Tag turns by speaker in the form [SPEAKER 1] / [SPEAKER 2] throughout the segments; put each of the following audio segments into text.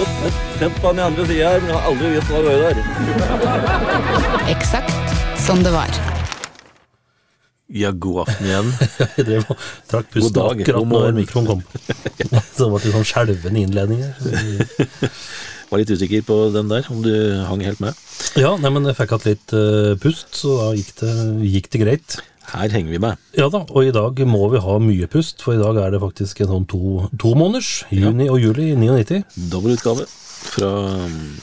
[SPEAKER 1] Sett på den andre sida her, men jeg har aldri visst hva det var der.
[SPEAKER 2] Eksakt som det var.
[SPEAKER 1] Ja, god aften igjen.
[SPEAKER 3] Jeg drev og trakk pusten
[SPEAKER 1] dag,
[SPEAKER 3] akkurat når mikrofonen kom. Så det var litt sånn skjelvende innledning her.
[SPEAKER 1] Var litt usikker på den der, om du hang helt med.
[SPEAKER 3] Ja, nei, men jeg fikk hatt litt uh, pust, så da gikk det, gikk det greit.
[SPEAKER 1] Her henger vi med.
[SPEAKER 3] Ja da, og i dag må vi ha mye pust, for i dag er det faktisk en sånn to, to måneders, juni og juli 99.
[SPEAKER 1] Dobbelutgave fra mm,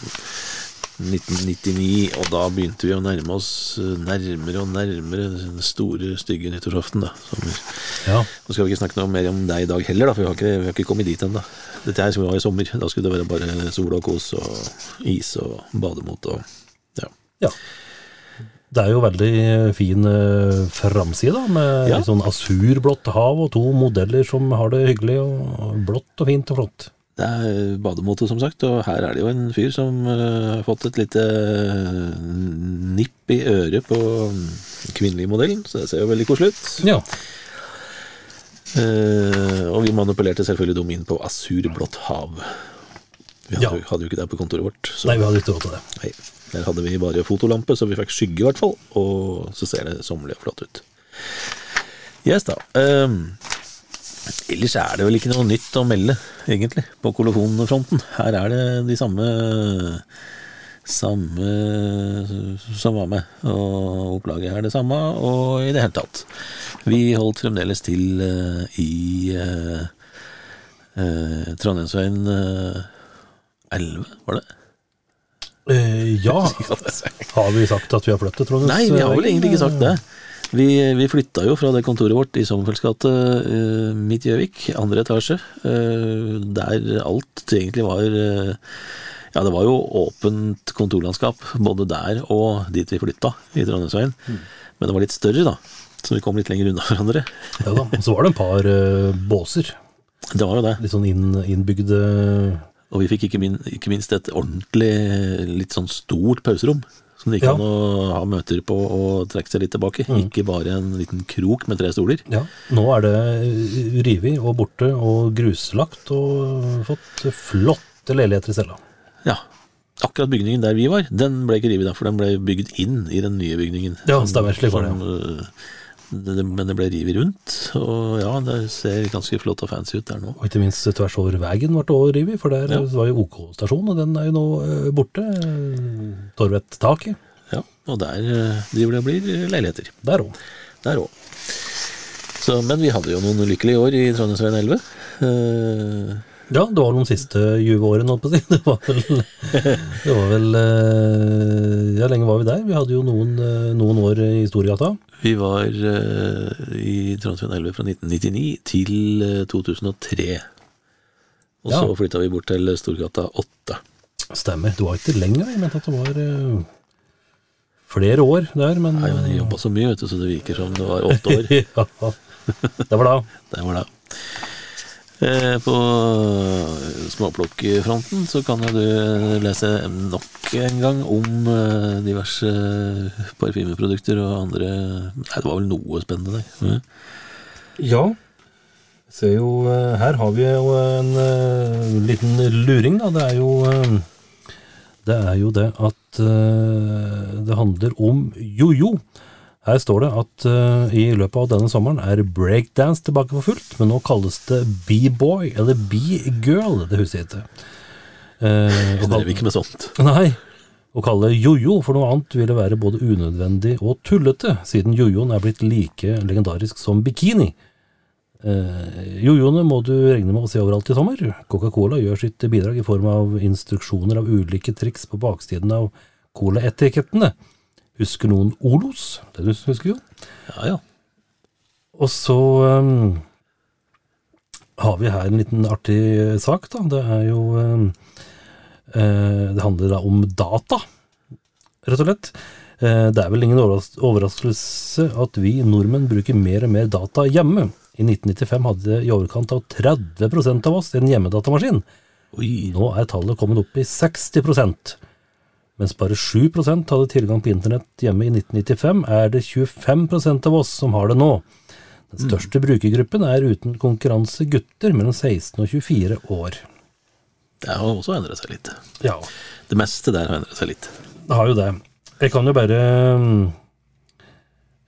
[SPEAKER 1] 1999, og da begynte vi å nærme oss eh, nærmere og nærmere den store, stygge nyttårsaften. da.
[SPEAKER 3] Ja,
[SPEAKER 1] nå skal vi ikke snakke noe mer om deg i dag heller, da, for vi har ikke, vi har ikke kommet dit ennå. Dette her skulle vi ha i sommer. Da skulle det være bare sol og kos og is og bademot og ja.
[SPEAKER 3] ja. Det er jo veldig fin uh, framside, med
[SPEAKER 1] Ja.
[SPEAKER 3] litt sånn asurblått hav og to modeller som har det hyggelig, og blått og fint og flott.
[SPEAKER 1] Det er bademote, som sagt, og her er det jo en fyr som eh, har fått et lite eh, nipp i øret på kvinnelige modellen, så det ser jo veldig koselig ut.
[SPEAKER 3] Ja,
[SPEAKER 1] Uh, og vi manipulerte selvfølgelig dem inn på asurblått hav. Vi hadde,
[SPEAKER 3] Ja.
[SPEAKER 1] hadde jo ikke det på kontoret vårt. Så
[SPEAKER 3] nei, vi hadde ikke råd til det.
[SPEAKER 1] nei, der hadde vi bare fotolampe, så vi fikk skygge i hvert fall, og så ser det sommerlig og flott ut. Yes da. Um, ellers er det vel ikke noe nytt å melde, egentlig, på kolofonfronten. Her er det de samme samme som var med, og opplaget er det samme, og i det hele tatt. Vi holdt fremdeles til uh, i uh, uh, Trondheimsveien eh, 11, var det?
[SPEAKER 3] Eh, ja, har vi sagt at vi har flyttet, Trond?
[SPEAKER 1] Nei, vi har vel egentlig ikke sagt det. Vi, vi flytta jo fra det kontoret vårt i Sommerfelds gate uh, midt i Gjøvik, andre etasje, eh, der alt egentlig var eh, Ja, det var jo åpent kontorlandskap både der og dit vi flytta, i Trondheimsveien. Men det var litt større, da, så vi kom litt lenger unna hverandre.
[SPEAKER 3] Ja da, og så var det en par uh, båser,
[SPEAKER 1] Det var jo det.
[SPEAKER 3] litt sånn inn, innbygde
[SPEAKER 1] Og vi fikk ikke, min, ikke minst et ordentlig, litt sånn stort pauserom. Som det gikk
[SPEAKER 3] Ja.
[SPEAKER 1] an å ha møter på og trekke seg litt tilbake. Ikke bare en liten krok med tre stoler.
[SPEAKER 3] Ja, nå er det revet og borte og gruslagt og fått flotte leiligheter i cella.
[SPEAKER 1] Ja. Akkurat bygningen der vi var, den ble ikke revet, for den ble bygd inn i den nye bygningen.
[SPEAKER 3] Ja, stemmer, slik var det,
[SPEAKER 1] Som, øh, det, men det ble revet rundt, og ja, det ser ganske flott og fancy ut der nå.
[SPEAKER 3] Og ikke minst tvers over veien ble det også rivet, for der
[SPEAKER 1] Ja.
[SPEAKER 3] var jo OK-stasjon, og den er jo nå eh, borte. Torvet-taket,
[SPEAKER 1] Ja, og der driver det og blir leiligheter.
[SPEAKER 3] der òg.
[SPEAKER 1] Der òg. Men vi hadde jo noen lykkelige år i Trondheimsveien 11. Eh,
[SPEAKER 3] Ja, det var de siste 20 årene, holdt på å si. Det var vel, det var vel eh, Ja, lenge var vi der? Vi hadde jo noen, eh, noen år i Storgata.
[SPEAKER 1] vi var øh, i Trondheim 11 fra 1999 til øh, 2003. Og
[SPEAKER 3] Ja.
[SPEAKER 1] så flytta vi bort til Storgata 8.
[SPEAKER 3] Stemmer. Det var ikke lenger, jeg mente at det var eh, flere år der, men
[SPEAKER 1] Nei, men jeg jobba så mye, vet du, så det virker som det var åtte år.
[SPEAKER 3] ja, det var da.
[SPEAKER 1] Det var det. Eh, På småplukkfronten så kan jo du lese nok en gang om eh, diverse parfymeprodukter og andre Nei, det var vel noe spennende der. Mm.
[SPEAKER 3] Ja. Ser jo, eh, her har vi jo en liten luring, da. Det er jo det er jo det at det handler om jojo. Her står det at uh, i løpet av denne sommeren er breakdance tilbake for fullt, men nå kalles det b-boy, eller b-girl, det husker jeg ikke.
[SPEAKER 1] Uh,
[SPEAKER 3] det
[SPEAKER 1] driver ikke med sånt.
[SPEAKER 3] Nei. Å kalle jojo for noe annet ville være både unødvendig og tullete, siden jojoen er blitt like legendarisk som bikini. Uh, jojoene må du regne med å se overalt i sommer. Coca-Cola gjør sitt bidrag i form av instruksjoner av ulike triks på baksiden av colaetikettene. Husker noen Olos? Det husker jo.
[SPEAKER 1] Ja, ja.
[SPEAKER 3] Og så um, har vi her en liten artig sak, da. Det er jo um, uh, Det handler da om data, rett og slett. Uh, Det er vel ingen overras- overraskelse at vi nordmenn bruker mer og mer data hjemme. I 1995 hadde i overkant av 30% av oss en hjemmedatamaskin.
[SPEAKER 1] Oi.
[SPEAKER 3] Nå er tallet kommet opp i 60 Mens bare 7% hadde tilgang på internett hjemme i 1995, er det 25% av oss som har det nå. Den største brukergruppen er uten konkurranse gutter mellom 16 og 24 år.
[SPEAKER 1] Det har også endret seg litt.
[SPEAKER 3] Ja,
[SPEAKER 1] Det meste der har endret seg litt.
[SPEAKER 3] det har jo det. Jeg kan jo bare mm,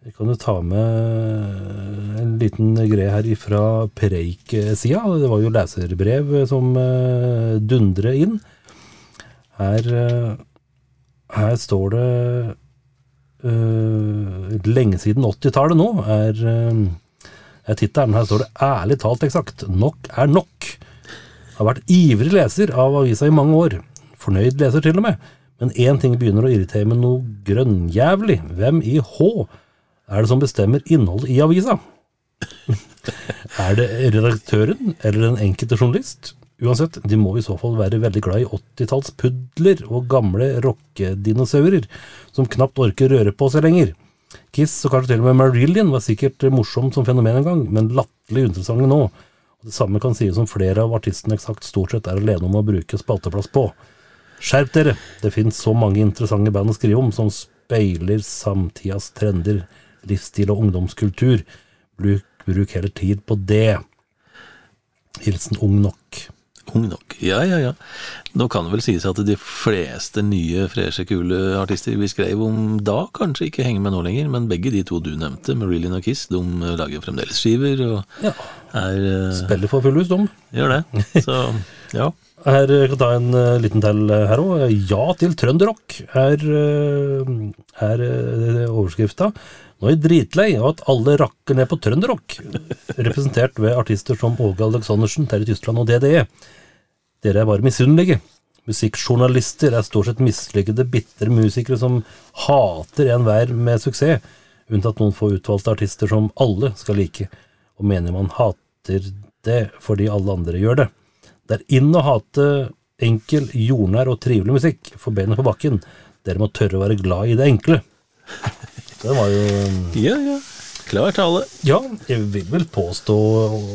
[SPEAKER 3] Jeg kan jo ta med en liten greie her ifra Preik-sida. Det var jo leserbrev som uh, dundrer inn. Her, eh, her står det uh, lenge siden 80-tallet nå, er, uh, er tittelen. Her står det 'ærlig talt eksakt'. Nok er nok. Har vært ivrig leser av avisa i mange år. Fornøyd leser til og med. Men én ting begynner å irritere meg noe grønnjævlig. Hvem i H er det som bestemmer innholdet i avisa? er det redaktøren eller den enkelte journalist? Uansett, de må i så fall være veldig glad i 80-tallspudler og gamle rockedinosaurer som knapt orker røre på seg lenger. Kiss og kanskje til og med Marillion var sikkert morsom som fenomen en gang, men latterlig uinteressante nå. Det samme kan sies om flere av artistene eksakt stort sett er alene om å bruke spalteplass på. Skjerp dere! Det finnes så mange interessante band å skrive om, som speiler samtidas trender, livsstil og ungdomskultur. Bruk, bruk heller tid på det. Hilsen ung nok.
[SPEAKER 1] Ung nok. Ja, ja, ja. Nå kan det vel sies at de fleste nye, freshe, kule artister vi skrev om da, kanskje ikke henger med nå lenger, men begge de to du nevnte, Marillion og Kiss, de lager fremdeles skiver og
[SPEAKER 3] Ja.
[SPEAKER 1] er uh,
[SPEAKER 3] Spiller for fullhus, de.
[SPEAKER 1] Gjør det. Så ja.
[SPEAKER 3] Her jeg ta en uh, liten til eh, her òg. Ja til trønderrock er, uh, er uh, overskrifta. Nå er jeg dritlei av at alle rakker ned på trønderrock. Representert ved artister som Åge Aleksandersen, Terje Tyskland og DDE. Dere er bare misunnelige. Musikkjournalister er stort sett mislykkede, bitre musikere som hater enhver med suksess, unntatt noen få utvalgte artister som alle skal like, og mener man hater det fordi alle andre gjør det. Det er inn å hate enkel, jordnær og trivelig musikk. Få beina på bakken. Dere må tørre å være glad i det enkle. Det var jo
[SPEAKER 1] Ja, ja. Klar tale.
[SPEAKER 3] Ja, jeg vil vel påstå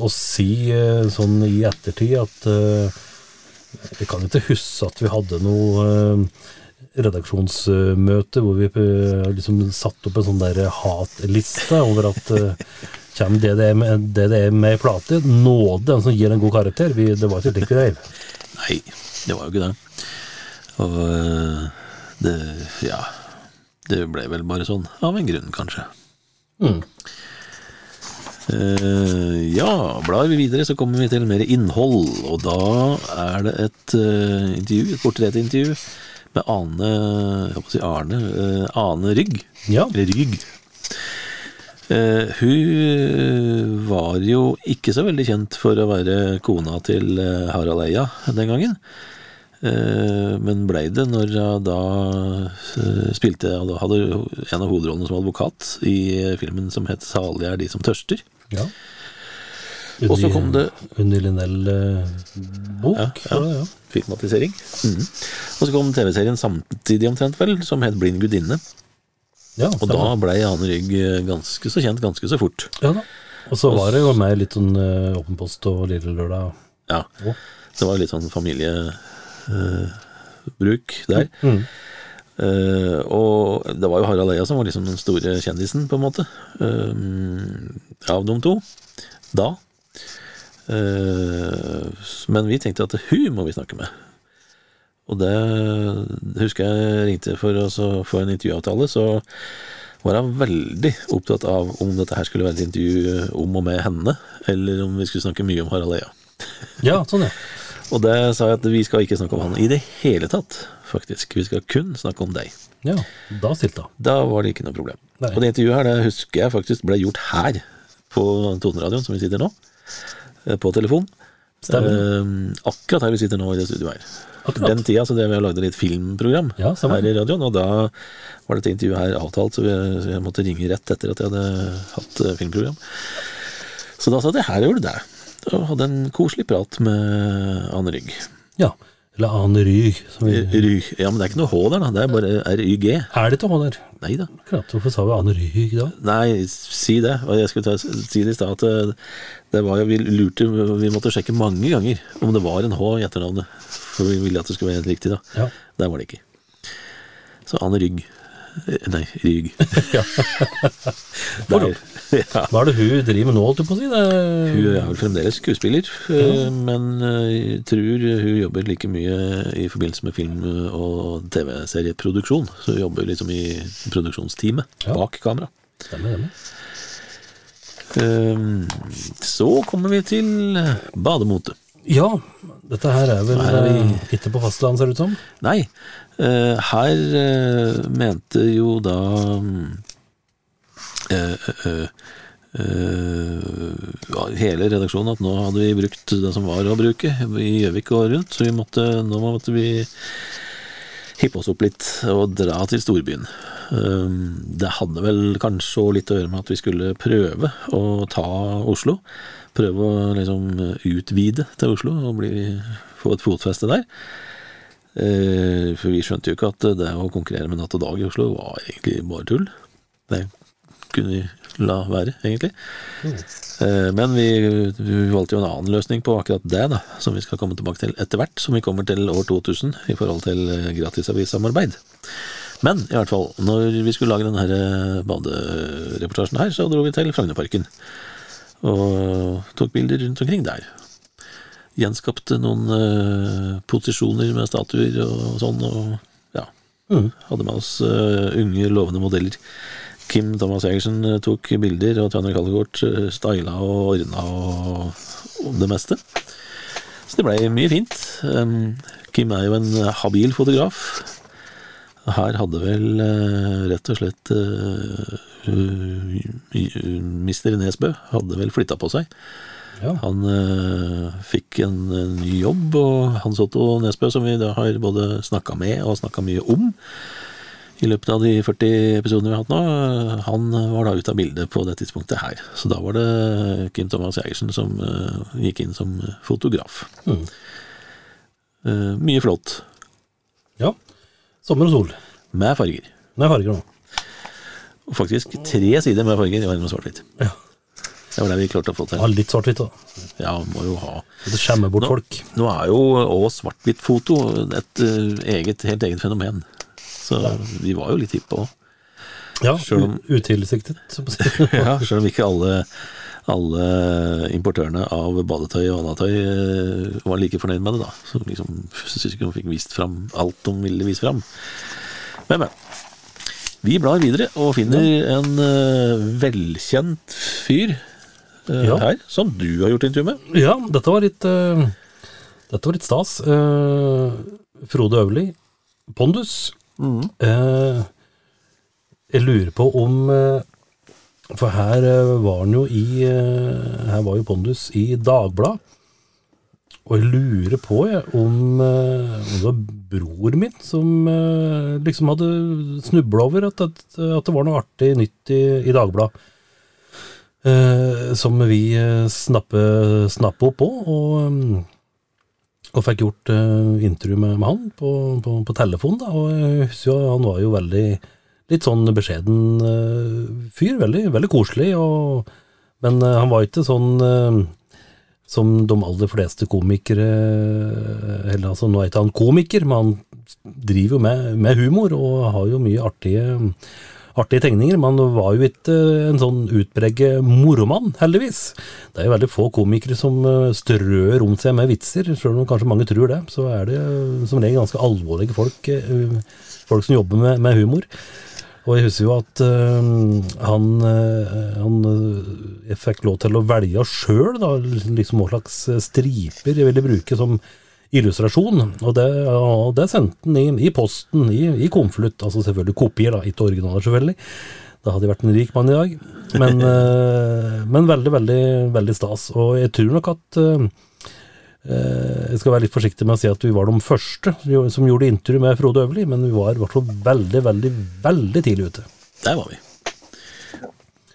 [SPEAKER 3] å si eh, sånn i ettertid at eh, Jeg kan ikke huske at vi hadde noe eh, redaksjonsmøte hvor vi eh, liksom satte opp en sånn der hatliste over at det Kommer DDE med, DDE med plate, nåde den som gir en god karakter. Vi, det var ikke slik vi drev.
[SPEAKER 1] Nei, det var jo ikke det. Og eh, det Ja. Det ble vel bare sånn, av en grunn, kanskje.
[SPEAKER 3] Mm.
[SPEAKER 1] Eh, ja, blar vi videre, så kommer vi til mer innhold. Og da er det et uh, intervju, et portrettintervju med Ane Jeg håper å si Arne. uh, Ane Rygg.
[SPEAKER 3] Ja.
[SPEAKER 1] Eller Rygg. Hun var jo ikke så veldig kjent for å være kona til Harald Eia den gangen. Eh, men blei det når jeg da eh, spilte jeg hadde en av hovedrollene som advokat i eh, filmen som het 'Salige er de som tørster'.
[SPEAKER 3] Ja.
[SPEAKER 1] Og så kom det
[SPEAKER 3] Unni Linnell-bok.
[SPEAKER 1] Ja, ja. filmatisering. Mm. Og så kom TV-serien samtidig omtrent, vel, som het 'Blind gudinne'.
[SPEAKER 3] Ja,
[SPEAKER 1] Og da blei Ane Rygg eh, ganske så kjent ganske så fort.
[SPEAKER 3] ja da. Og så var det jo med litt sånn Åpen post og Lille Lørdag.
[SPEAKER 1] Ja, det var litt sånn familiebruk der.
[SPEAKER 3] Mm.
[SPEAKER 1] Uh, og det var jo Harald Eia som var liksom den store kjendisen, på en måte, uh, av de to. Da. Uh, men vi tenkte at hun må vi snakke med. Og det husker jeg ringte for å så få en intervjuavtale, så var han veldig opptatt av om dette her skulle være et intervju om og med henne, eller om vi skulle snakke mye om Harald Eia.
[SPEAKER 3] Ja, sånn ja.
[SPEAKER 1] Og det sa jeg at vi skal ikke snakke om han i det hele tatt, faktisk. Vi skal kun snakke om deg.
[SPEAKER 3] Ja, da stilte hun.
[SPEAKER 1] Da var det ikke noe problem.
[SPEAKER 3] Nei.
[SPEAKER 1] Og det intervjuet her, det husker jeg faktisk ble gjort her, på Toneradioen, som vi sitter nå, eh, på telefon. Eh, akkurat her vi sitter nå i det studioet her.
[SPEAKER 3] Akkurat.
[SPEAKER 1] Den tida så drev jeg og lagde litt filmprogram
[SPEAKER 3] Ja,
[SPEAKER 1] her i radioen, og da var dette intervjuet her avtalt, så jeg, så jeg måtte ringe rett etter at jeg hadde hatt eh, filmprogram. Så da satt jeg her og gjorde det. Og hadde en koselig prat med Anne Rygg.
[SPEAKER 3] Ja. Eller Ane Ryg. Som vi,
[SPEAKER 1] Ryg. Ja, men det er ikke noe H der, da. Det er bare RYG.
[SPEAKER 3] er det ikke H der?
[SPEAKER 1] Nei da.
[SPEAKER 3] Klart, Hvorfor sa vi Ane Ryg da?
[SPEAKER 1] Nei, si det. Og jeg skulle ta, si det i stad at det, det var jo, vi lurte Vi måtte sjekke mange ganger om det var en H i etternavnet. For vi ville at det skulle være helt riktig, da.
[SPEAKER 3] Ja.
[SPEAKER 1] Der var det ikke. Så Anne Rygg. Eh, Nei, Rygg.
[SPEAKER 3] Ja.
[SPEAKER 1] Der, ja.
[SPEAKER 3] Hva er det hun driver med nå, holdt du på å si? Det,
[SPEAKER 1] Hun er vel fremdeles skuespiller, ja. men eh, jeg tror hun jobber like mye i forbindelse med film- og TV-serieproduksjon. Så hun jobber liksom i produksjonsteamet
[SPEAKER 3] Ja.
[SPEAKER 1] bak kamera.
[SPEAKER 3] Stemmer, stemmer.
[SPEAKER 1] Eh, Så kommer vi til bademote.
[SPEAKER 3] Ja, dette her er vel
[SPEAKER 1] Her er vi-
[SPEAKER 3] eh, ikke på fastland, ser det ut som.
[SPEAKER 1] Nei, Uh, her uh, mente jo da ja, hele redaksjonen at nå hadde vi brukt det som var å bruke i Gjøvik og rundt, så vi måtte, nå måtte vi hippe oss opp litt og dra til storbyen. Eh, Det hadde vel kanskje litt å gjøre med at vi skulle prøve å ta Oslo. Prøve å liksom utvide til Oslo og bli, få et fotfeste der. Eh, For vi skjønte jo ikke at det å konkurrere med Natt og Dag i Oslo var egentlig bare tull. Det kunne vi la være, egentlig. Eh, Men vi, vi valgte jo en annen løsning på akkurat det, da, som vi skal komme tilbake til etter hvert, som vi kommer til år 2000 i forhold til eh, gratisavissamarbeid. Men i hvert fall, når vi skulle lage denne eh, badereportasjen her, så dro vi til Frognerparken. Og tok bilder rundt omkring der gjenskapte noen uh, posisjoner med statuer og sånn, og ja,
[SPEAKER 3] Mm.
[SPEAKER 1] hadde med oss uh, unge, lovende modeller. Kim Thomas Egersen eh, tok bilder, og Tanja Kallegård styla og ordna og, og det meste. Så det blei mye fint. Um, Kim er jo en habil fotograf. Her hadde vel eh, rett og slett uh, Mister Nesbø hadde vel flytta på seg.
[SPEAKER 3] Ja.
[SPEAKER 1] Han uh, fikk en, en ny jobb, og Hans Otto Nesbø, som vi da har både snakka med og snakka mye om i løpet av de 40 episodene vi har hatt nå, eh, han var da ute av bildet på det tidspunktet her. Så da var det Kim Thomas Geigersen som uh, gikk inn som fotograf.
[SPEAKER 3] Mm.
[SPEAKER 1] Uh, mye flott.
[SPEAKER 3] ja. Sommer og sol.
[SPEAKER 1] Med farger.
[SPEAKER 3] Med farger nå.
[SPEAKER 1] Og faktisk tre sider med farger i verden med svart-hvitt.
[SPEAKER 3] Ja.
[SPEAKER 1] Det var det vi klarte å få
[SPEAKER 3] ja
[SPEAKER 1] til.
[SPEAKER 3] litt svart-hvitt, da.
[SPEAKER 1] Ja, må jo ha
[SPEAKER 3] Det skjemmer bort
[SPEAKER 1] Nå-
[SPEAKER 3] folk.
[SPEAKER 1] Nå er jo også svart-hvitt-foto et eh, eget, helt eget fenomen. Så vi var jo litt hippe òg.
[SPEAKER 3] Ja, utilsiktet.
[SPEAKER 1] Ja, selv om ikke alle, alle importørene av badetøy og anatøy eh, var like fornøyd med det, da. Så liksom hun fikk vist fram alt de ville vise fram. Men, men. Vi blar videre og finner en uh, velkjent fyr uh,
[SPEAKER 3] Ja.
[SPEAKER 1] her, som du har gjort intervju med.
[SPEAKER 3] Ja, dette var litt uh, Dette var litt stas. Frode Øverli, Pondus. Eh, jeg lurer på om For her eh, var han jo i eh, Her var jo Pondus i Dagbladet. Og jeg lurer på jeg, om, eh, om det var bror min som liksom hadde snubla over at, at, at det var noe artig nytt i, i Dagbladet. Eh, som vi snappet snappe, opp på, og, og fikk gjort eh, intervju med, med han på, på, på telefon. Da, og jeg husker jo han var jo veldig litt sånn beskjeden eh, fyr, veldig, veldig koselig, og, men eh, han var ikke sånn eh, som de aller fleste komikere Eller altså, nå er ikke han komiker, men han driver jo med, med humor og har jo mye artige artige tegninger, men han var jo ikke en sånn utpreget moromann, heldigvis. Det er jo veldig få komikere som strør om seg med vitser, selv om kanskje mange tror det. Så er det som regel ganske alvorlige folk, folk som jobber med, med humor. Og jeg husker jo at uh, han, uh, han eh, Jeg fikk lov til å velge sjøl, liksom hva slags striper jeg ville bruke som illustrasjon. Og det, og det sendte han i, i posten, i, i konvolutt. Altså selvfølgelig kopier, da, ikke originaler, selvfølgelig. Da hadde jeg vært en rik mann i dag. Men, uh, men veldig, veldig, veldig stas. Og jeg tror nok at Jeg skal være litt forsiktig med å si at vi var de første som gjorde intervju med Frode Øverli, men vi var i hvert fall veldig, veldig, veldig tidlig ute.
[SPEAKER 1] Der var vi.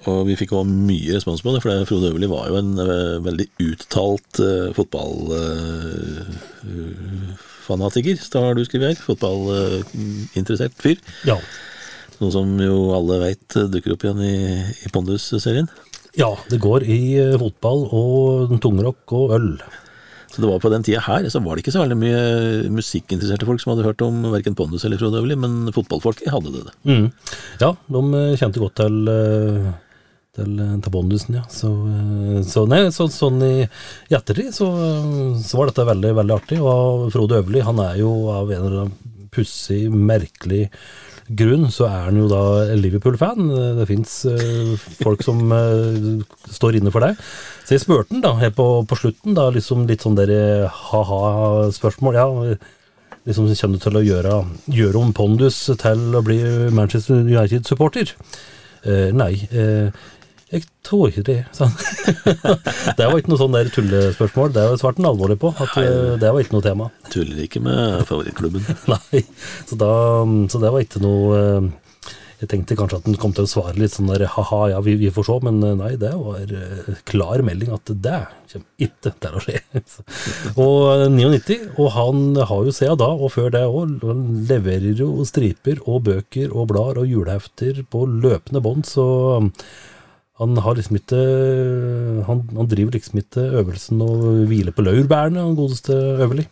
[SPEAKER 1] Og vi fikk også mye respons på det, for Frode Øverli var jo en eh, veldig uttalt uh, fotballfanatiker, har du skrevet her. Fotballinteressert fyr.
[SPEAKER 3] Ja.
[SPEAKER 1] Noe som jo alle veit dukker opp igjen i, i Pondus-serien.
[SPEAKER 3] ja, det går i eh, fotball og tungrock og øl.
[SPEAKER 1] Så det var på den tida her så var det ikke så veldig mye musikkinteresserte folk som hadde hørt om verken Pondus eller Frode Øverli, men fotballfolket hadde det.
[SPEAKER 3] Mm. Ja, de eh, kjente godt til, eh, til, eh, til bondusen, ja. Så, så, nei, så sånn i, i ettertid så, så var dette veldig, veldig artig. Og Frode Øverli, han er jo av en eller annen pussig, merkelig grunn, så er han jo da Liverpool-fan. Det fins folk som eh, står inne for deg. Så jeg spurte han da, her på, på slutten, da, liksom litt sånn der ha-ha-spørsmål. Ja, liksom kommer du til å gjøre, gjøre om Pondus til å bli Manchester United-supporter? Eh, nei, eh, jeg tror ikke det, Sånn. det var ikke noe sånn der tullespørsmål, det svarte han alvorlig på. At det var ikke noe tema.
[SPEAKER 1] Tuller ikke med favorittklubben.
[SPEAKER 3] Nei, så, da, så det var ikke noe eh, Jeg tenkte kanskje at han kom til å svare litt sånn der ha-ha, ja, vi, vi får se, men eh, nei, det var eh, klar melding at det kommer ikke til å skje. Så- og eh, 99, og han har jo siden da, og før det òg, leverer jo striper og bøker og blader og julehefter på løpende bånd, så han har liksom ikke han, han driver liksom ikke øvelsen og hviler på laurbærene, han godeste Øverli.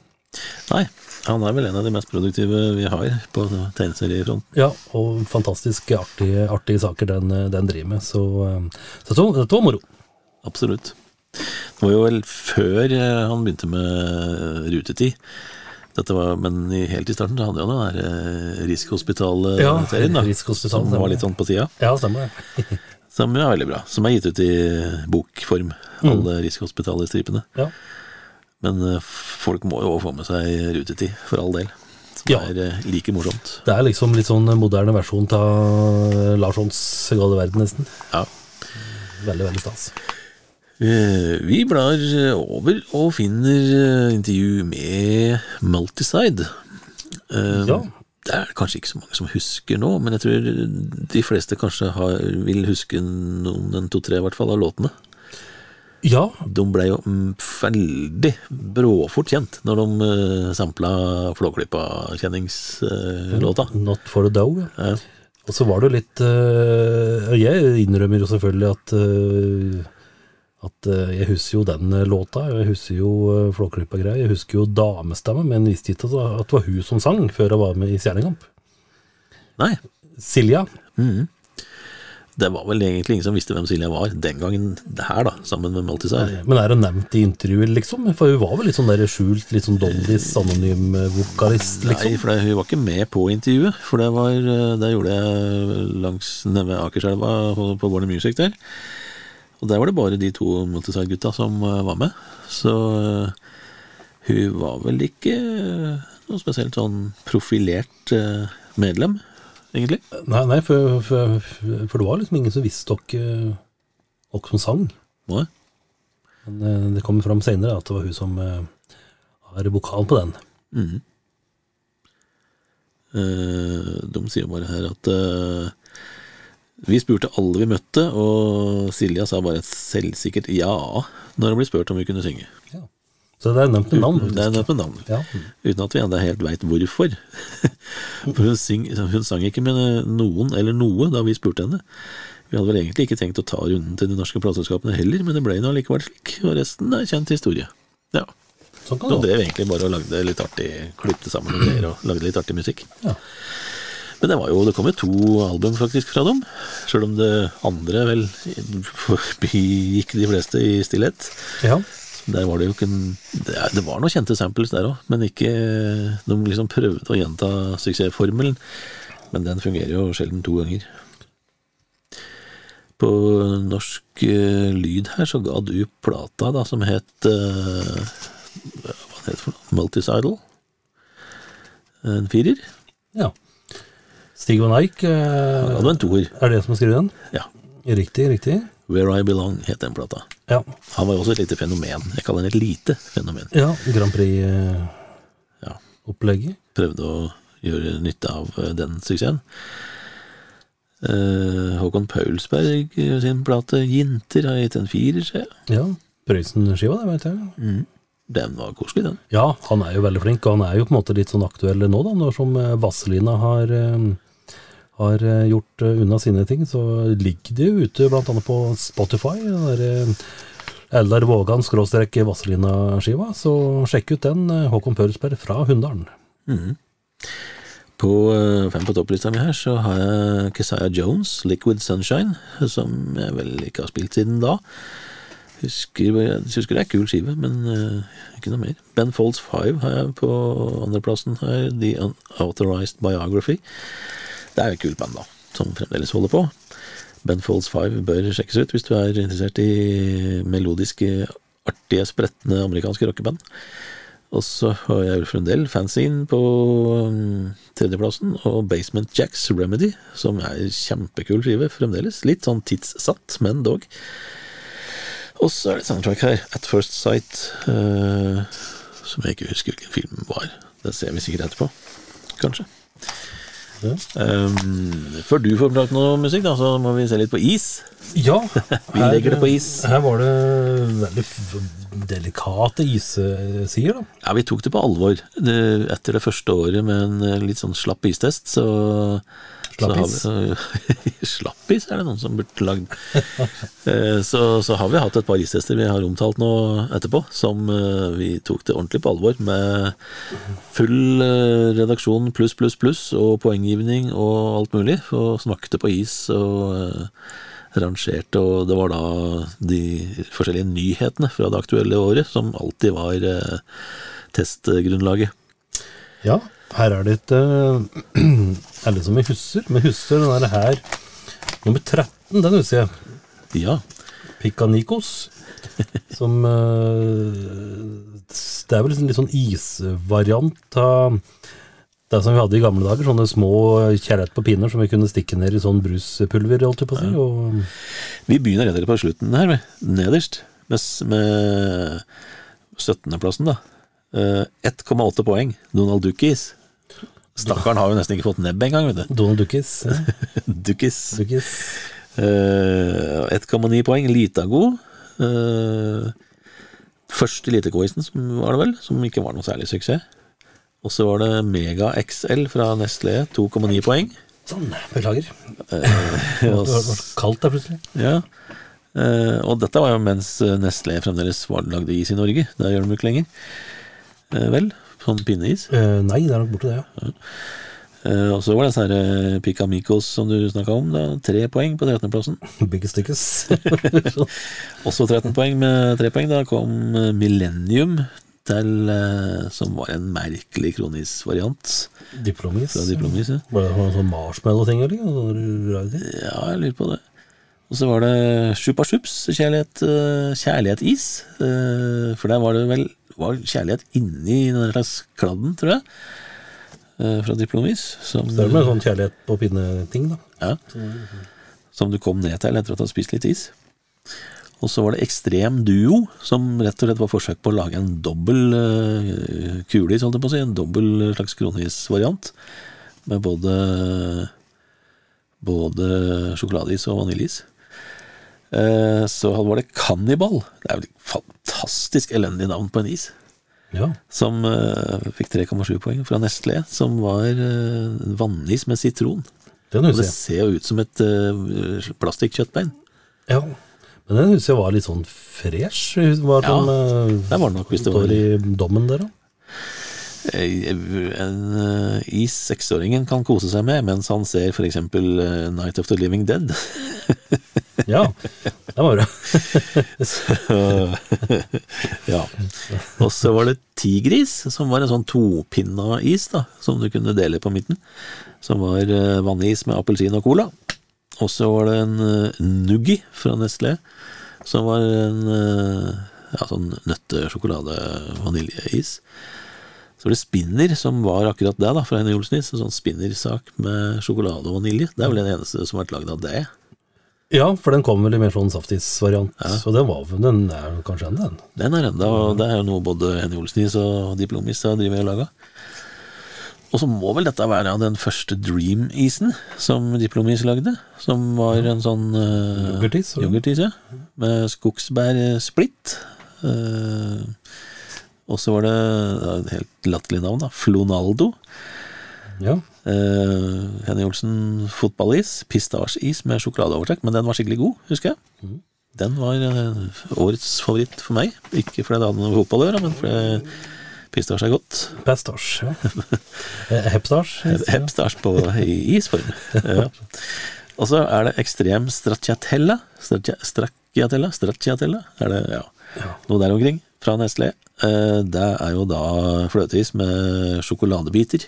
[SPEAKER 1] Nei, han er vel en av de mest produktive vi har på tegneseriefronten.
[SPEAKER 3] Ja, og fantastisk artige, artige saker den, den driver med. Så, så dette, var- moro.
[SPEAKER 1] Absolutt. Det var jo vel før eh, han begynte med rutetid. Dette var, men helt i starten så hadde han jo den der eh, Rikshospitalet-serien. Ja,
[SPEAKER 3] Rikshospitalet,
[SPEAKER 1] Som var litt sånn på tida.
[SPEAKER 3] Ja, stemmer det.
[SPEAKER 1] Som er veldig bra. Som er gitt ut i bokform, alle Rikshospitalet-stripene.
[SPEAKER 3] Ja.
[SPEAKER 1] Men eh, folk må jo få med seg rutetid, for all del. Som
[SPEAKER 3] Ja.
[SPEAKER 1] er eh, like morsomt.
[SPEAKER 3] Det er liksom litt sånn moderne versjon av Larssons gale verden, nesten.
[SPEAKER 1] Ja.
[SPEAKER 3] Veldig, veldig stas.
[SPEAKER 1] Eh, Vi blar over og finner intervju med Multiside.
[SPEAKER 3] Ja.
[SPEAKER 1] Det er det kanskje ikke så mange som husker nå, men jeg tror de fleste kanskje har, vil huske noen, en to-tre i hvert fall, av låtene.
[SPEAKER 3] Ja,
[SPEAKER 1] De ble jo mm, veldig bråfort kjent når de uh, sampla Flåklypa-kjenningslåta.
[SPEAKER 3] Not for the dough. Ja. Og så var det jo litt uh, Jeg innrømmer jo selvfølgelig at eh, at eh, jeg husker jo den eh, låta, jeg husker jo uh, Flåklypa greier, jeg husker jo damestemme, men visste ikke at det var- at det var hun som sang før jeg var med i Stjernekamp.
[SPEAKER 1] Nei,
[SPEAKER 3] Silja.
[SPEAKER 1] Mm. det var vel egentlig ingen som visste hvem Silja var den gangen det her, da, sammen med Multiside.
[SPEAKER 3] Men er det nevnt i intervjuet, liksom? For hun var vel litt sånn der skjult, litt sånn Dollys anonym vokalist, liksom?
[SPEAKER 1] Nei, for det, hun var ikke med på intervjuet, for det var eh, Det gjorde jeg langs nede ved Akerselva på, på Warner Music der. Og der var det bare de to Multiside-gutta som eh, var med. Så eh, hun var vel ikke eh, noe spesielt sånn profilert medlem, egentlig.
[SPEAKER 3] Nei, nei for, for, for det var liksom ingen som visste dere dere som sang.
[SPEAKER 1] Nei.
[SPEAKER 3] Men det kommer fram senere at det var hun som har vokalen på den.
[SPEAKER 1] Mhm. Eh, de sier bare her at vi spurte alle vi møtte, og Silja sa bare et selvsikkert ja når hun ble spurt om vi kunne synge.
[SPEAKER 3] Så det er nevnt med navn.
[SPEAKER 1] Det er nevnt med navn.
[SPEAKER 3] Ja.
[SPEAKER 1] Uten at vi ennå helt veit hvorfor. For hun, syng, hun sang ikke med noen eller noe da vi spurte henne. Vi hadde vel egentlig ikke tenkt å ta runden til de norske plateselskapene heller, men det ble nå allikevel slik, og resten er kjent historie. Ja.
[SPEAKER 3] Sånn kan
[SPEAKER 1] Så
[SPEAKER 3] det være.
[SPEAKER 1] drev egentlig bare og lagde litt artig, klippte sammen noen greier og lagde litt artig musikk.
[SPEAKER 3] Ja.
[SPEAKER 1] Men det var jo, det kom jo to album faktisk fra dem, sjøl om det andre vel forbigikk de fleste i stillhet.
[SPEAKER 3] Ja.
[SPEAKER 1] Der var det jo ikke en, det, det var noen kjente samples der òg, men ikke De liksom prøvde å gjenta suksessformelen, men den fungerer jo sjelden to ganger. På norsk uh, lyd her så ga du plata da som het uh, Hva det heter for noe? Multisidal. En firer.
[SPEAKER 3] ja. Stig van Eijk,
[SPEAKER 1] Ja,
[SPEAKER 3] eh,
[SPEAKER 1] det var en toer.
[SPEAKER 3] er det som har skrevet den?
[SPEAKER 1] Ja.
[SPEAKER 3] Riktig, riktig.
[SPEAKER 1] Where I Belong het den plata.
[SPEAKER 3] Ja.
[SPEAKER 1] Han var jo også et lite fenomen. Jeg kaller den et lite fenomen.
[SPEAKER 3] ja Grand Prix-opplegget.
[SPEAKER 1] Ja. Prøvde å gjøre nytte av eh, den suksessen. Eh, Håkon Paulsberg eh, sin plate 'Jinter' har gitt en firer, ser jeg.
[SPEAKER 3] Ja, Prøysen-skiva, det vet jeg.
[SPEAKER 1] Den var koselig, den.
[SPEAKER 3] Ja, han er jo veldig flink, og han er jo på en måte litt sånn aktuell nå, da, når som eh, Vazelina har, eh, har eh, gjort eh, unna sine ting, så ligger det jo ute annet på Spotify, den eh, Eldar Vågan skråstrek Vazelina-skiva, så sjekk ut den, Håkon Pørsberg fra Hunndalen.
[SPEAKER 1] På eh, fem på topplista mi her så har jeg Kesaya Jones, 'Liquid Sunshine', som jeg vel ikke har spilt siden da. Husker, jeg husker det er kul skive, men uh, ikke noe mer. Ben Folds 5 har jeg på andreplassen her, 'The Unauthorized Biography'. Det er jo et kult band, da, som fremdeles holder på. Ben Folds 5 bør sjekkes ut hvis du er interessert i melodiske, artige, spretne amerikanske rockeband. Og så har jeg Ulf Fanzine, på um, tredjeplassen, og Basement Jacks Remedy, som er kjempekul skive fremdeles. Litt sånn tidssatt, men dog. Og så er det et soundtrack her, At First Sight, uh, som jeg ikke husker hvilken film var. Det ser vi sikkert etterpå, kanskje. Um, før du får prate noe musikk, da, så må vi se litt på is.
[SPEAKER 3] Ja,
[SPEAKER 1] Vi legger det på is.
[SPEAKER 3] Her var det veldig delikate issider, da.
[SPEAKER 1] Ja, vi tok det på alvor. Det, etter det første året med en eh, litt sånn slapp istest, så
[SPEAKER 3] Slappis?
[SPEAKER 1] Slappis er det noen som burde lagd. Eh, så, så har vi hatt et par istester vi har omtalt nå etterpå, som eh, vi tok det ordentlig på alvor, med full eh, redaksjon pluss, pluss, pluss, og poenggivning og alt mulig, og smakte på is og rangerte, og det var da de forskjellige nyhetene fra det aktuelle året som alltid var testgrunnlaget.
[SPEAKER 3] Ja, her er det et uh, Er det som vi Husser? Med Husser, den der her Nummer 13, den husker jeg.
[SPEAKER 1] Ja,
[SPEAKER 3] Picanicos. Som eh, Det er vel en litt sånn isvariant av det som vi hadde i gamle dager. Sånne små kjerret på pinner som vi kunne stikke ned i sånn bruspulver, holdt jeg på å si. Og,
[SPEAKER 1] vi begynner rett på slutten her, med, nederst, med, med 17.-plassen, da. Eh, 1,8 poeng, Donald Duckis. Stakkaren har jo nesten ikke fått nebb engang, vet du.
[SPEAKER 3] Donald Duckis. Dukkis.
[SPEAKER 1] Duckis.
[SPEAKER 3] Uh,
[SPEAKER 1] Eh, 1,9 poeng, Litago. Uh, første Lite-quizen, som var det vel, som ikke var noe særlig suksess. Og så var det Mega XL fra Nestlé, 2,9 poeng.
[SPEAKER 3] Sånn, beklager.
[SPEAKER 1] Eh,
[SPEAKER 3] Det var kaldt der plutselig.
[SPEAKER 1] Ja. Uh, og dette var jo mens Nestlé fremdeles var lagde is i Norge. Det gjør de jo ikke lenger. Uh, vel? Sånn pinneis.
[SPEAKER 3] Eh, nei, det er nok borte, det, ja.
[SPEAKER 1] Eh, og så var det disse her eh, Picamicos som du snakka om. Da. Tre poeng på 13.-plassen.
[SPEAKER 3] Biggest stickers.
[SPEAKER 1] Også 13 poeng med tre poeng. Da kom eh, Millennium til eh, Som var en merkelig kronis-variant
[SPEAKER 3] Diplomis.
[SPEAKER 1] fra Diplomis. Ja.
[SPEAKER 3] Var det noen sånn marshmallow-ting, eller? Rare ting?
[SPEAKER 1] ja, jeg lurer på det. Og så var det Chupa Chups, kjærlighet, eh, kjærlighet-is. Eh, For der var det vel var kjærlighet inni den slags kladden, tror jeg. eh, Fra Diplomis. Som,
[SPEAKER 3] Det er med sånn kjærlighet på pinne-ting, da.
[SPEAKER 1] ja, som du kom ned til etter at du hadde spist litt is. Og så var det Ekstrem Duo, som rett og slett var forsøk på å lage en dobbel uh, kulis, holdt jeg på å si. En dobbel slags kronisvariant. Med både, både sjokoladeis og vaniljeis. Eh, så var det Cannibal. Det er jo et fantastisk elendig navn på en is.
[SPEAKER 3] Ja.
[SPEAKER 1] Som eh, fikk 3,7 poeng fra Nestlé, som var eh, vannis med sitron.
[SPEAKER 3] Den
[SPEAKER 1] Og det ser jo ut som et uh, plastikkjøttbein.
[SPEAKER 3] Ja. Men den husker jeg var litt sånn fresh. Var
[SPEAKER 1] Ja,
[SPEAKER 3] den, uh,
[SPEAKER 1] det var nok hvis det var
[SPEAKER 3] i dommen der, da.
[SPEAKER 1] En eh, is seksåringen kan kose seg med mens han ser for eksempel eh, Night of the Living Dead.
[SPEAKER 3] Ja, det var det.
[SPEAKER 1] ja. Og så var det Tigris, som var en sånn topinna is da, som du kunne dele på midten. Som var eh, vannis med appelsin og cola. Og så var det en Nuggi fra Nestlé, som var en ja, sånn nøtte-sjokolade-vaniljeis. Var det Spinner, som var akkurat det, da, fra Henny Olsnis, En sånn spinnersak med sjokolade og vanilje. Det er vel den eneste som har vært lagd av det.
[SPEAKER 3] Ja, for den kom vel i mer sånn saftisvariant, ja. Så den var Den er kanskje enda den.
[SPEAKER 1] Den er enda, og det er jo noe både Henny Olsnis og Diplomis har drevet og laga. Og så må vel dette være den første Dream-isen som Diplomis lagde. Som var en sånn uh,
[SPEAKER 3] yoghurtis,
[SPEAKER 1] ja. Med skogsbærsplitt. Uh, og så var det det et helt latterlig navn, da. Flonaldo.
[SPEAKER 3] Ja.
[SPEAKER 1] Uh, Henny Olsen fotballis. Pistasjeis med sjokoladeovertrekk, men den var skikkelig god, husker jeg. Den var eh, årets favoritt for meg. Ikke fordi det hadde noe med fotball å gjøre, men fordi pistasje er godt.
[SPEAKER 3] Pastasje. Ja. Eh, Hepstasje.
[SPEAKER 1] Hepstasj på i isform. Ja. Og så er det ekstrem stracciatella. Stracciatella? Stracciatella? Er det, ja. Noe der omkring. Fra Nestlé. Eh, Det er jo da fløteis med sjokoladebiter.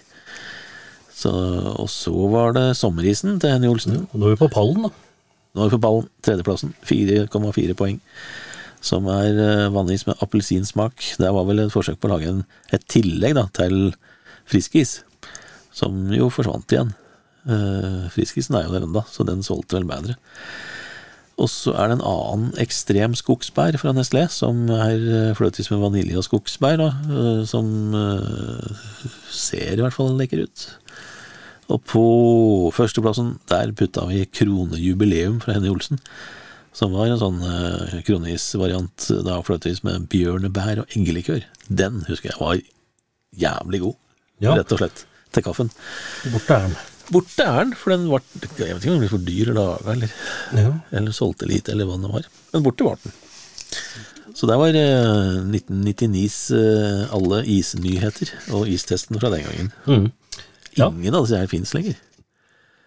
[SPEAKER 1] Så, og så var det sommerisen til Henny Olsen.
[SPEAKER 3] Ja, Nå er vi på pallen, da.
[SPEAKER 1] Nå er vi på pallen. Tredjeplassen. 4,4 poeng. Som er eh, vannis med appelsinsmak. Det var vel et forsøk på å lage en, et tillegg da, til friskis, som jo forsvant igjen. Eh, friskisen er jo der ennå, så den solgte vel bedre. Og så er det en annen ekstrem skogsbær fra Nestlé, som er fløtes fløtis med vanilje og skogsbær, da, eh, som eh, ser i hvert fall lekker ut. Og på førsteplassen, der putta vi Kronejubileum fra Henny Olsen. Som var en sånn uh, kronisvariant da fløteis med bjørnebær og eggelikør. Den husker jeg var jævlig god,
[SPEAKER 3] Ja.
[SPEAKER 1] rett og slett, til kaffen.
[SPEAKER 3] Borte er den.
[SPEAKER 1] Borte er den, for den var Jeg vet ikke om den ble for dyr å lage, eller,
[SPEAKER 3] Ja.
[SPEAKER 1] eller solgte lite, eller hva det var. Men borte var den. Så der var eh, 1999s eh, alle isnyheter og istesten fra den gangen.
[SPEAKER 3] Mm. Ja.
[SPEAKER 1] Ingen av disse her fins lenger.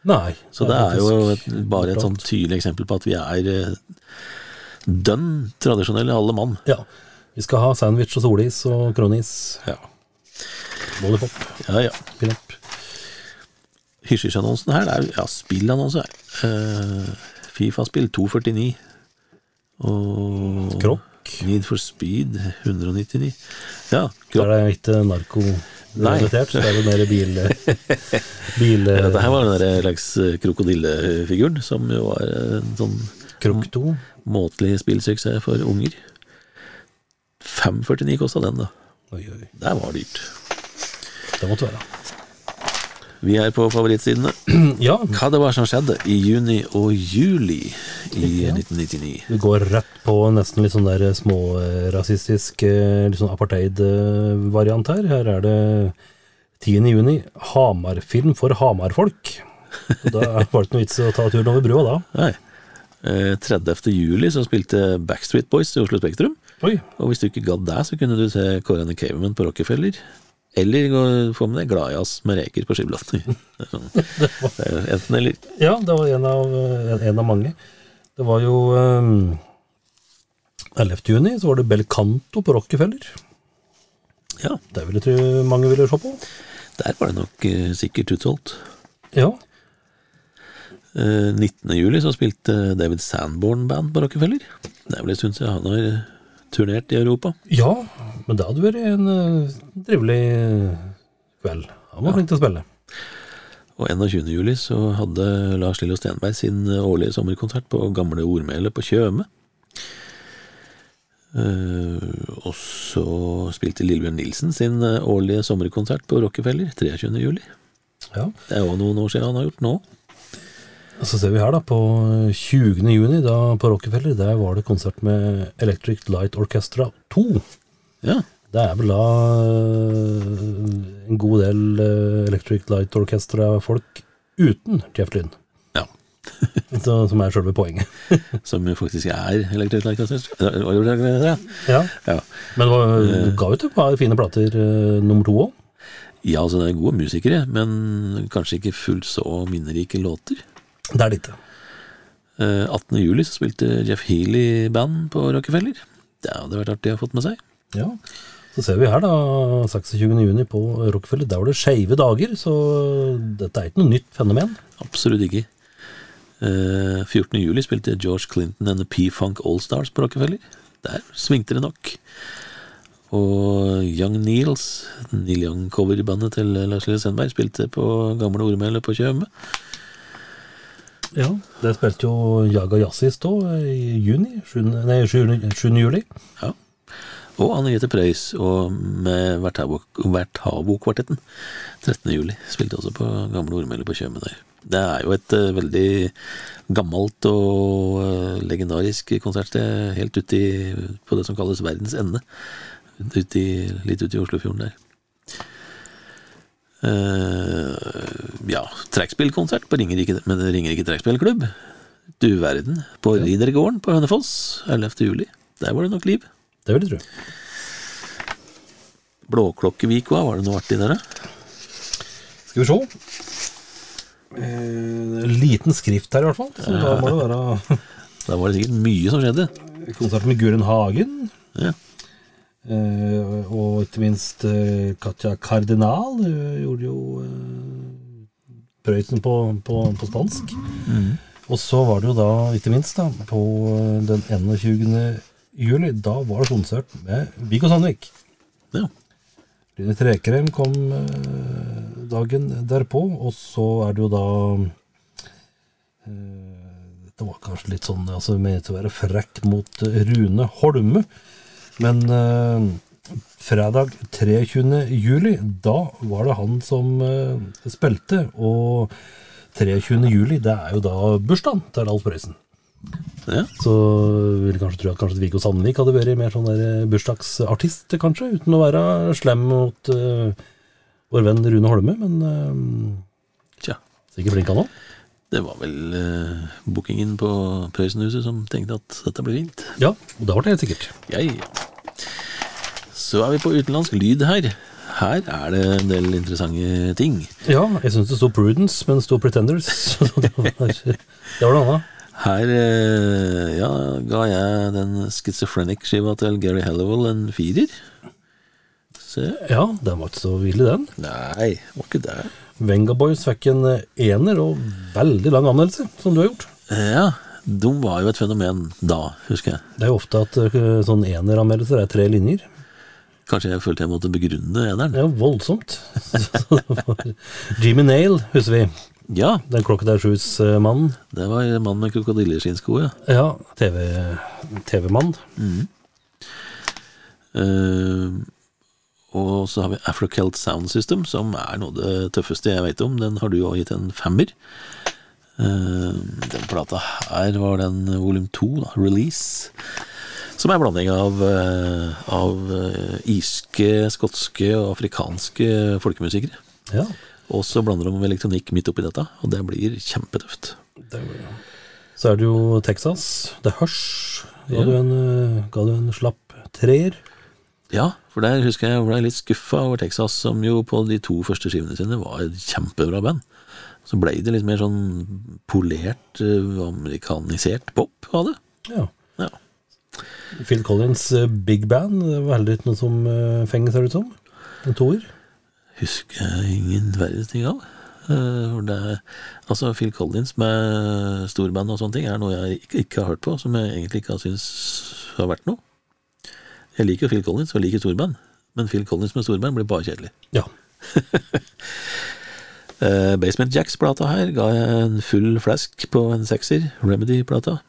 [SPEAKER 3] Nei.
[SPEAKER 1] Så det er jo
[SPEAKER 3] faktisk
[SPEAKER 1] et, bare et sånn tydelig eksempel på at vi er eh, dønn tradisjonelle, alle mann.
[SPEAKER 3] Ja. Vi skal ha sandwich og solis og kronis.
[SPEAKER 1] Ja,
[SPEAKER 3] Lollipop.
[SPEAKER 1] ja. ja.
[SPEAKER 3] Pinup.
[SPEAKER 1] Hysj-hysj-annonsen her, det er ja, spillannonse. Eh, Fifa-spill 249. Og
[SPEAKER 3] Krokk.
[SPEAKER 1] Need for Speed 199. Ja,
[SPEAKER 3] krok.
[SPEAKER 1] Der
[SPEAKER 3] er det ikke narko-relatert, så det er jo mer bil... bil
[SPEAKER 1] Dette her var den der slags eh, krokodillefiguren, som jo var en sånn
[SPEAKER 3] Krokk 2.
[SPEAKER 1] måtelig spillsuksess for unger. 549 kosta den, da.
[SPEAKER 3] Oi, oi.
[SPEAKER 1] Det var dyrt.
[SPEAKER 3] Det måtte være.
[SPEAKER 1] Vi er på favorittsidene.
[SPEAKER 3] Ja,
[SPEAKER 1] Hva det var som skjedde i juni og juli i 1999?
[SPEAKER 3] vi går rett på nesten litt sånn der smårasistisk, eh, litt sånn apartheid-variant her. Her er det 10. juni, Hamarfilm for Hamarfolk. Da var det ikke noe vits å ta turen over brua da.
[SPEAKER 1] Nei. Eh, 30. juli så spilte Backstreet Boys i Oslo Spektrum.
[SPEAKER 3] Oi,
[SPEAKER 1] Og hvis du ikke gadd det, så kunne du se the Caveman på Rockefeller. Eller få med deg Gladjazz med reker på er sånn- Enten eller.
[SPEAKER 3] Ja, det var en av, en, en av mange. Det var jo um, 11. juni, så var det Bel Canto på Rockefeller.
[SPEAKER 1] Ja,
[SPEAKER 3] Det vil jeg tro mange ville se på.
[SPEAKER 1] der var det nok uh, sikkert utsolgt.
[SPEAKER 3] Ja,
[SPEAKER 1] Uh, 19. juli så spilte David Sanborn Band på Rockefeller. Det er vel en stund siden han har turnert i Europa.
[SPEAKER 3] ja men det hadde vært en uh, trivelig eh, kveld. Han var flink til å spille.
[SPEAKER 1] Og 21. juli så hadde Lars Lillo Stenberg sin årlige sommerkonsert på Gamle Ordmælet på Tjøme. Uh, og så spilte Lillebjørn Nilsen sin eh, årlige sommerkonsert på Rockefeller 23. juli.
[SPEAKER 3] Ja.
[SPEAKER 1] Det er jo noen år siden han har gjort nå.
[SPEAKER 3] Og Så ser vi her da, på 20. juni da på Rockefeller, der var det konsert med Electric Light Orchestra 2.
[SPEAKER 1] Ja,
[SPEAKER 3] Det er vel da øh, en god del øh, Electric Light Orchestra-folk uten Jeff Lynn.
[SPEAKER 1] ja.
[SPEAKER 3] så, som er selve poenget.
[SPEAKER 1] Som faktisk er Electric Light Orchestra. Ja.
[SPEAKER 3] Ja. Men du ga ut et par fine plater nummer to òg.
[SPEAKER 1] ja, altså det er gode musikere, men kanskje ikke fullt så minnerike låter.
[SPEAKER 3] Det er det
[SPEAKER 1] ikke. 18. juli så spilte Jeff Healy band på Rockefeller. Det hadde vært artig å ha fått med seg.
[SPEAKER 3] Ja. Så ser vi her, da, 26. juni på Rockefeller. Der var det skeive dager, så dette er ikke noe nytt fenomen.
[SPEAKER 1] Absolutt ikke. Uh, 14. juli spilte George Clinton and the P-Funk Allstars på Rockefeller. Der svingte det nok. Og Young Neils, Neil Young-coverbandet til Lars Lille Sendberg spilte på Gamle Ormælet på Tjøme.
[SPEAKER 3] Ja, Det spilte jo Jaga Jazzis da, i juni. 7. Nei, 7. 7. juli.
[SPEAKER 1] Ja. Og Anne-Grete Preus og med Vertavo- Vertavo-kvartetten. 13. juli. Spilte også på Gamle Ormølle på Tjøme der. Det er jo et uh, veldig gammelt og uh, legendarisk konsertsted helt ute på det som kalles verdens ende. Ut i, litt ute i Oslofjorden der. Uh, ja, trekkspillkonsert på Ringerike, men Ringerike trekkspillklubb. Du verden. På Ridergården på Hønefoss 11. juli. Der var det nok liv.
[SPEAKER 3] Det vil jeg tro.
[SPEAKER 1] Blåklokkevik, hva var det noe artig der, da?
[SPEAKER 3] Skal vi se. Eh, liten skrift her, i hvert fall. Så da må det være
[SPEAKER 1] Da var det sikkert mye som skjedde.
[SPEAKER 3] konsert med Guren Hagen.
[SPEAKER 1] Ja.
[SPEAKER 3] Eh, og ikke minst eh, Katja Kardinal hun gjorde jo eh, Prøysen på, på, på spansk. Og så var det jo da, ikke minst, da, på eh, den 21. juli, da var det konsert med Viggo Sandvik.
[SPEAKER 1] ja.
[SPEAKER 3] Line Trekrem kom eh, dagen derpå, og så er det jo da eh, Det var kanskje litt sånn altså ment å være frekk mot Rune Holme, men eh, fredag 23. juli, da var det han som spilte, og 23. juli, det er jo da bursdagen til Alf Prøysen.
[SPEAKER 1] Ja.
[SPEAKER 3] Så vil jeg kanskje tro at kanskje Viggo Sandvik hadde vært mer sånn der eh, bursdagsartist, kanskje, uten å være slem mot uh, vår venn Rune Holme, men uh,
[SPEAKER 1] Tja.
[SPEAKER 3] sikkert flink han òg.
[SPEAKER 1] Det var vel uh, bookingen på Prøysenhuset som tenkte at dette blir fint.
[SPEAKER 3] Ja, og det ble det helt sikkert.
[SPEAKER 1] Ja, ja. Så er vi på utenlandsk lyd her. Her er det en del interessante ting.
[SPEAKER 3] Ja, jeg syns det sto Prudence, men det sto Pretenders. Var, det var noe annet.
[SPEAKER 1] Her eh, ja, ga jeg den Schizophrenic-skiva til Gary Halliwell en firer. Se.
[SPEAKER 3] Ja, den var ikke så ille, den.
[SPEAKER 1] Nei, var ikke det.
[SPEAKER 3] Vengaboys fikk en eh, ener og veldig lang anmeldelse, som du har gjort.
[SPEAKER 1] Ja, de var jo et fenomen da, husker jeg.
[SPEAKER 3] Det er jo ofte at eh, sånn eneranmeldelser er tre linjer.
[SPEAKER 1] Kanskje jeg følte jeg måtte begrunne eneren.
[SPEAKER 3] Er jo voldsomt. Så Jimmy Nail, husker vi.
[SPEAKER 1] Ja,
[SPEAKER 3] Den Crocodile Shoes-mannen.
[SPEAKER 1] det var mannen med krokodilleskinnsko, ja.
[SPEAKER 3] Ja, TV- TV-mann.
[SPEAKER 1] uh, og så har vi Afrocelt Sound System, som er noe av det tøffeste jeg vet om. Den har du jo gitt en femmer. Uh, den plata her var den volum to, da, release. Som er en blanding av, eh, av eh, irske, skotske og afrikanske folkemusikere.
[SPEAKER 3] Ja.
[SPEAKER 1] Og så blander de med elektronikk midt oppi dette, og det blir kjempetøft.
[SPEAKER 3] Så er det jo Texas. The Hush. Ga,
[SPEAKER 1] Ja.
[SPEAKER 3] du, en, eh, ga du en slapp treer?
[SPEAKER 1] Ja, for der husker jeg jeg ble litt skuffa over Texas, som jo på de to første skivene sine var et kjempebra band. Så ble det litt mer sånn polert, eh, amerikanisert pop av det.
[SPEAKER 3] Ja.
[SPEAKER 1] Ja.
[SPEAKER 3] Phil Collins' eh, Big Band det var heller ikke noe som fenger, ser det ut som. En toer.
[SPEAKER 1] Husker jeg ingen verdens ting av. Eh, det, altså Phil Collins med storband og sånne ting er noe jeg ikke, ikke har hørt på, som jeg egentlig ikke har syntes har vært noe. Jeg liker Phil Collins og liker storband, men Phil Collins med storband blir bare kjedelig.
[SPEAKER 3] Ja.
[SPEAKER 1] Eh, Basement Jacks-plata her ga jeg en full flask på en sekser. Remedy-plata.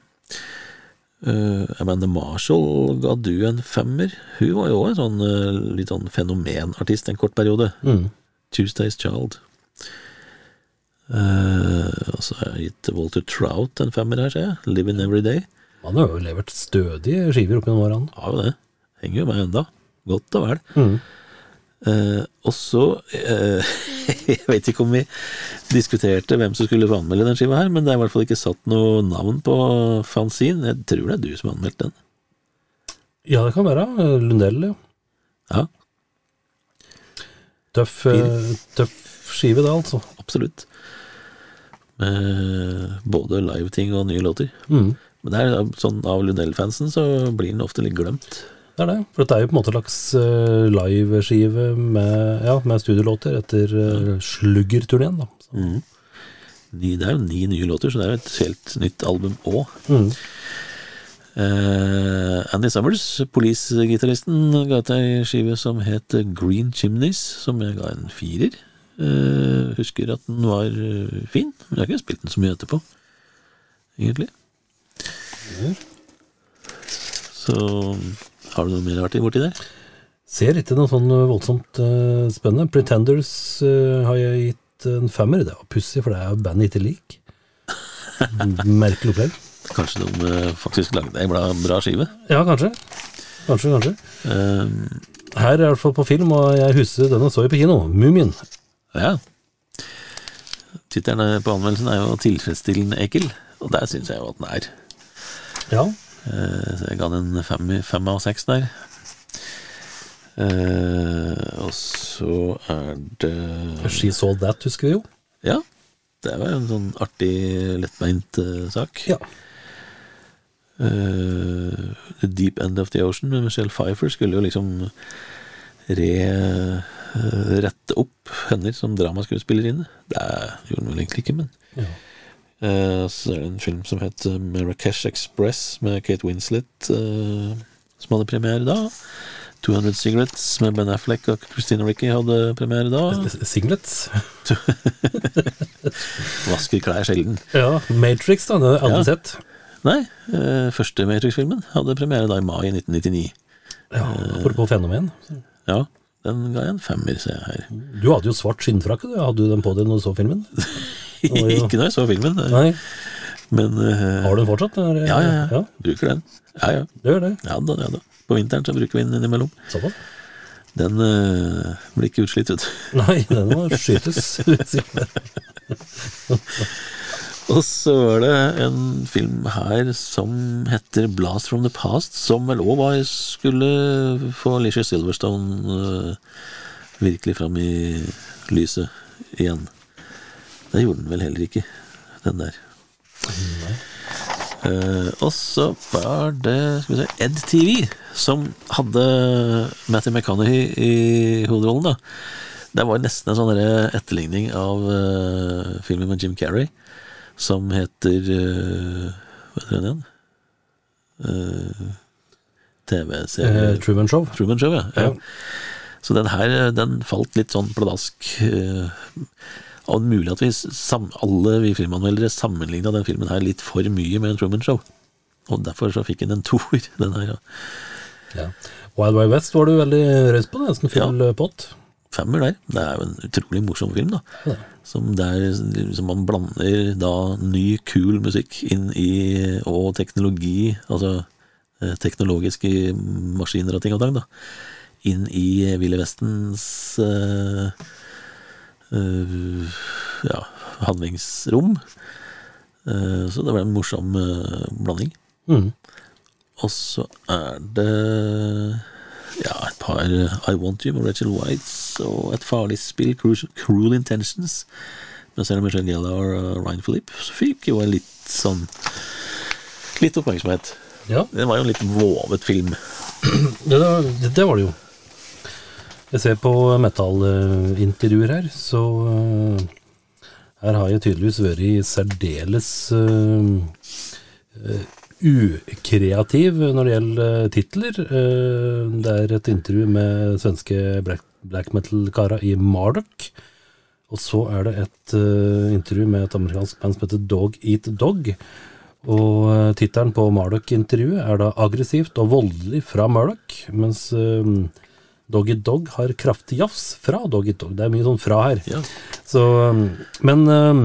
[SPEAKER 1] Eh, Amanda Marshall ga du en femmer. Hun var jo òg en sånn uh, litt sånn fenomenartist en kort periode.
[SPEAKER 3] Mm.
[SPEAKER 1] Tuesday's Child. Uh, og så har jeg gitt Walter Trout en femmer her, ser jeg. Living Every Day.
[SPEAKER 3] Han har jo levert stødige skiver opp gjennom årene.
[SPEAKER 1] Har jo det. Henger jo med enda. Godt og vel.
[SPEAKER 3] Mm.
[SPEAKER 1] Eh, og så uh, Jeg vet ikke om vi diskuterte hvem som skulle få anmelde den skiva her, men det er i hvert fall ikke satt noe navn på fanzine. Jeg tror det er du som har anmeldt den.
[SPEAKER 3] Ja, det kan være. Lundell, ja.
[SPEAKER 1] Ja,
[SPEAKER 3] Tøff, eh, tøff skive, det, altså.
[SPEAKER 1] absolutt. Med både live-ting og nye låter.
[SPEAKER 3] Mm.
[SPEAKER 1] Men det er sånn av Lundell-fansen så blir den ofte litt glemt.
[SPEAKER 3] Det er det. For dette er jo på en måte en slags uh, liveskive med, ja, med studiolåter etter uh, Slugger-turneen, da.
[SPEAKER 1] Mm. Det er jo ni nye låter, så det er jo et helt nytt album òg.
[SPEAKER 3] Mm.
[SPEAKER 1] Eh, Andy Summers, Police-gitaristen, ga ut ei skive som het Green Chimneys, som jeg ga en firer. Uh, husker at den var eh, fin, men jeg har ikke spilt den så mye etterpå, egentlig. Så Har du noe mer vært borti der?
[SPEAKER 3] Ser ikke noe sånn voldsomt uh, spennende. Pretenders uh, har jeg gitt en femmer. Det var pussig, for det er jo bandet ikke lik. Merkelig opplegg.
[SPEAKER 1] Kanskje de uh, faktisk lagde ei bra, bra skive?
[SPEAKER 3] Ja, kanskje. Kanskje, kanskje.
[SPEAKER 1] Um,
[SPEAKER 3] Her er i hvert fall på film, og jeg husker denne så jeg på kino. Mumien.
[SPEAKER 1] ja. Tittelen på anmeldelsen er jo 'Tilfredsstillende ekkel', og der syns jeg jo at den er.
[SPEAKER 3] Ja.
[SPEAKER 1] Eh, Så jeg ga den fem, fem av seks der. Eh, og så er det
[SPEAKER 3] She Saw That, husker vi jo.
[SPEAKER 1] Ja, det var en sånn artig, lettbeint eh, sak.
[SPEAKER 3] Ja.
[SPEAKER 1] Uh, The Deep End of the Ocean med Michelle Pfeiffer skulle jo liksom re, uh, rette opp henne som dramaskuespillerinne. Det gjorde hun vel egentlig ikke, men
[SPEAKER 3] Ja.
[SPEAKER 1] Eh, Så er det en film som het eh, Marrakesh Express med Kate Winslet, eh, som hadde premiere da. 200 Cigarettes med Ben Affleck og Christina Ricky hadde premiere da.
[SPEAKER 3] Singlets.
[SPEAKER 1] Vasker klær sjelden.
[SPEAKER 3] Ja. Matrix, da. Det har jeg aldri
[SPEAKER 1] Ja.
[SPEAKER 3] sett.
[SPEAKER 1] Nei, eh, første Matrix-filmen hadde premiere da i mai 1999.
[SPEAKER 3] Ja, Apropos fenomen.
[SPEAKER 1] Ja, den ga jeg en femmer, ser jeg her.
[SPEAKER 3] Du hadde jo svart skinnfrakke. du. Hadde du den på deg når du så filmen? var
[SPEAKER 1] ikke da jeg så filmen,
[SPEAKER 3] Nei.
[SPEAKER 1] men uh,
[SPEAKER 3] Har du den fortsatt? Der?
[SPEAKER 1] ja, ja, ja. Bruker den. Ja, ja.
[SPEAKER 3] Du gjør det.
[SPEAKER 1] Ja da, ja da. På vinteren så bruker vi den innimellom.
[SPEAKER 3] Såpass.
[SPEAKER 1] Den uh, blir ikke utslitt, vet du.
[SPEAKER 3] Nei, den må skytes.
[SPEAKER 1] Og så var det en film her som heter Blast from the Past, som vel òg skulle få Alicia Silverstone uh, virkelig fram i lyset igjen. Det gjorde den vel heller ikke, den der. Uh, og så var det skal vi se, Ed TV, som hadde Matthew McConaughey i hovedrollen. da. Det var nesten en sånn etterligning av uh, filmen med Jim Carrey, som heter uh, Hva heter den igjen? Uh, TV-serie
[SPEAKER 3] Eh, Truman Show.
[SPEAKER 1] Truman Show, ja. ja.
[SPEAKER 3] Ja.
[SPEAKER 1] Så den her, den falt litt sånn pladask. eh, Og mulig at vi sam, alle vi filmanmeldere sammenligna den filmen her litt for mye med en Truman Show. Og derfor så fikk den en toer, den her. Ja.
[SPEAKER 3] Wild Wild West var du veldig raus på, nesten full ja. pott.
[SPEAKER 1] Femmer der. Det er jo en utrolig morsom film, da.
[SPEAKER 3] Ja.
[SPEAKER 1] Som der som man blander da ny, kul musikk inn i Og teknologi, altså eh, teknologiske maskiner og ting og tang, da. Inn i Ville Vestens eh, eh, ja, handlingsrom. Eh, så det var en morsom eh, blanding.
[SPEAKER 3] Mm.
[SPEAKER 1] Og så er det ja, et par eh, I Want You med Rachel Whites og et farlig spill, Cru- Cruel Intentions, med Sarah Michelle Gellar og Ryan Philippe. Så fikk jo en litt sånn Litt oppmerksomhet.
[SPEAKER 3] Ja,
[SPEAKER 1] Det var jo en litt vovet film.
[SPEAKER 3] det, det, det var det jo. Jeg ser på metallintervjuer her, så eh, her har jeg tydeligvis vært særdeles uh, ukreativ når det gjelder titler. Uh, det er et intervju med svenske black, black metal-kara i Marduk. Og så er det et uh, intervju med et amerikansk band som heter Dog Eat Dog. Og tittelen på Marduk-intervjuet er da 'Aggressivt og voldelig fra Marduk', mens uh, Dog Eat Dog har kraftig jafs fra Doggy Dog. Det er mye sånn fra her.
[SPEAKER 1] Ja.
[SPEAKER 3] Så, um, men um,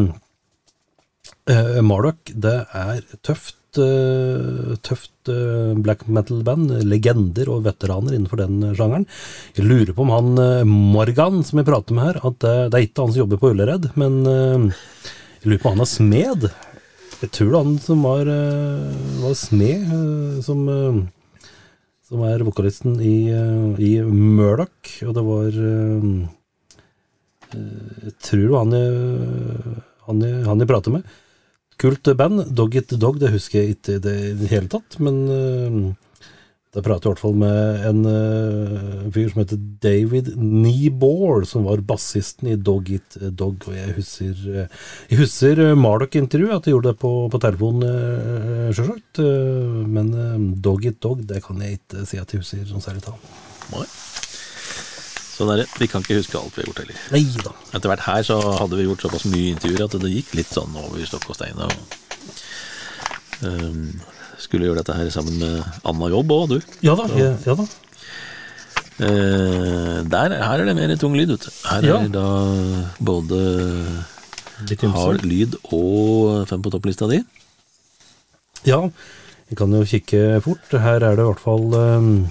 [SPEAKER 3] uh, Marduk, det er tøft, uh, tøft uh, black metal-band. Legender og veteraner innenfor den sjangeren. Jeg lurer på om han Morgan som jeg prater med her, at det er ikke han som jobber på Ullared, men jeg lurer på om han er smed. Jeg tror det er han som var, var smed, som, som er vokalisten i, uh, i Murdoch, og det var jeg tror det var han jeg, han jeg, han jeg prater med. Kult band. Dog It Dog, det husker jeg ikke i det hele tatt, men da prater jeg i hvert fall med en uh, fyr som heter David Niebaur, som var bassisten i Dog It Dog. Og jeg husker, uh, jeg husker uh, Marduk-intervju, at jeg gjorde det på, på telefon, sjølsagt. Men Dog It Dog, det kan jeg ikke si at jeg husker sånn særlig
[SPEAKER 1] tall Sånn er det. Vi kan ikke huske alt vi har gjort heller.
[SPEAKER 3] Neida.
[SPEAKER 1] Etter hvert her så hadde vi gjort såpass mye intervjuer at det gikk litt sånn over stokk og stein. Og, um, skulle gjøre dette her sammen med Anna Jobb òg, du.
[SPEAKER 3] Ja da. Ja, ja da.
[SPEAKER 1] Eh, der, her er det mer tung lyd, vet du. Her
[SPEAKER 3] Ja.
[SPEAKER 1] er da både hard lyd og fem på topplista di.
[SPEAKER 3] Ja, vi kan jo kikke fort. Her er det i hvert fall eh,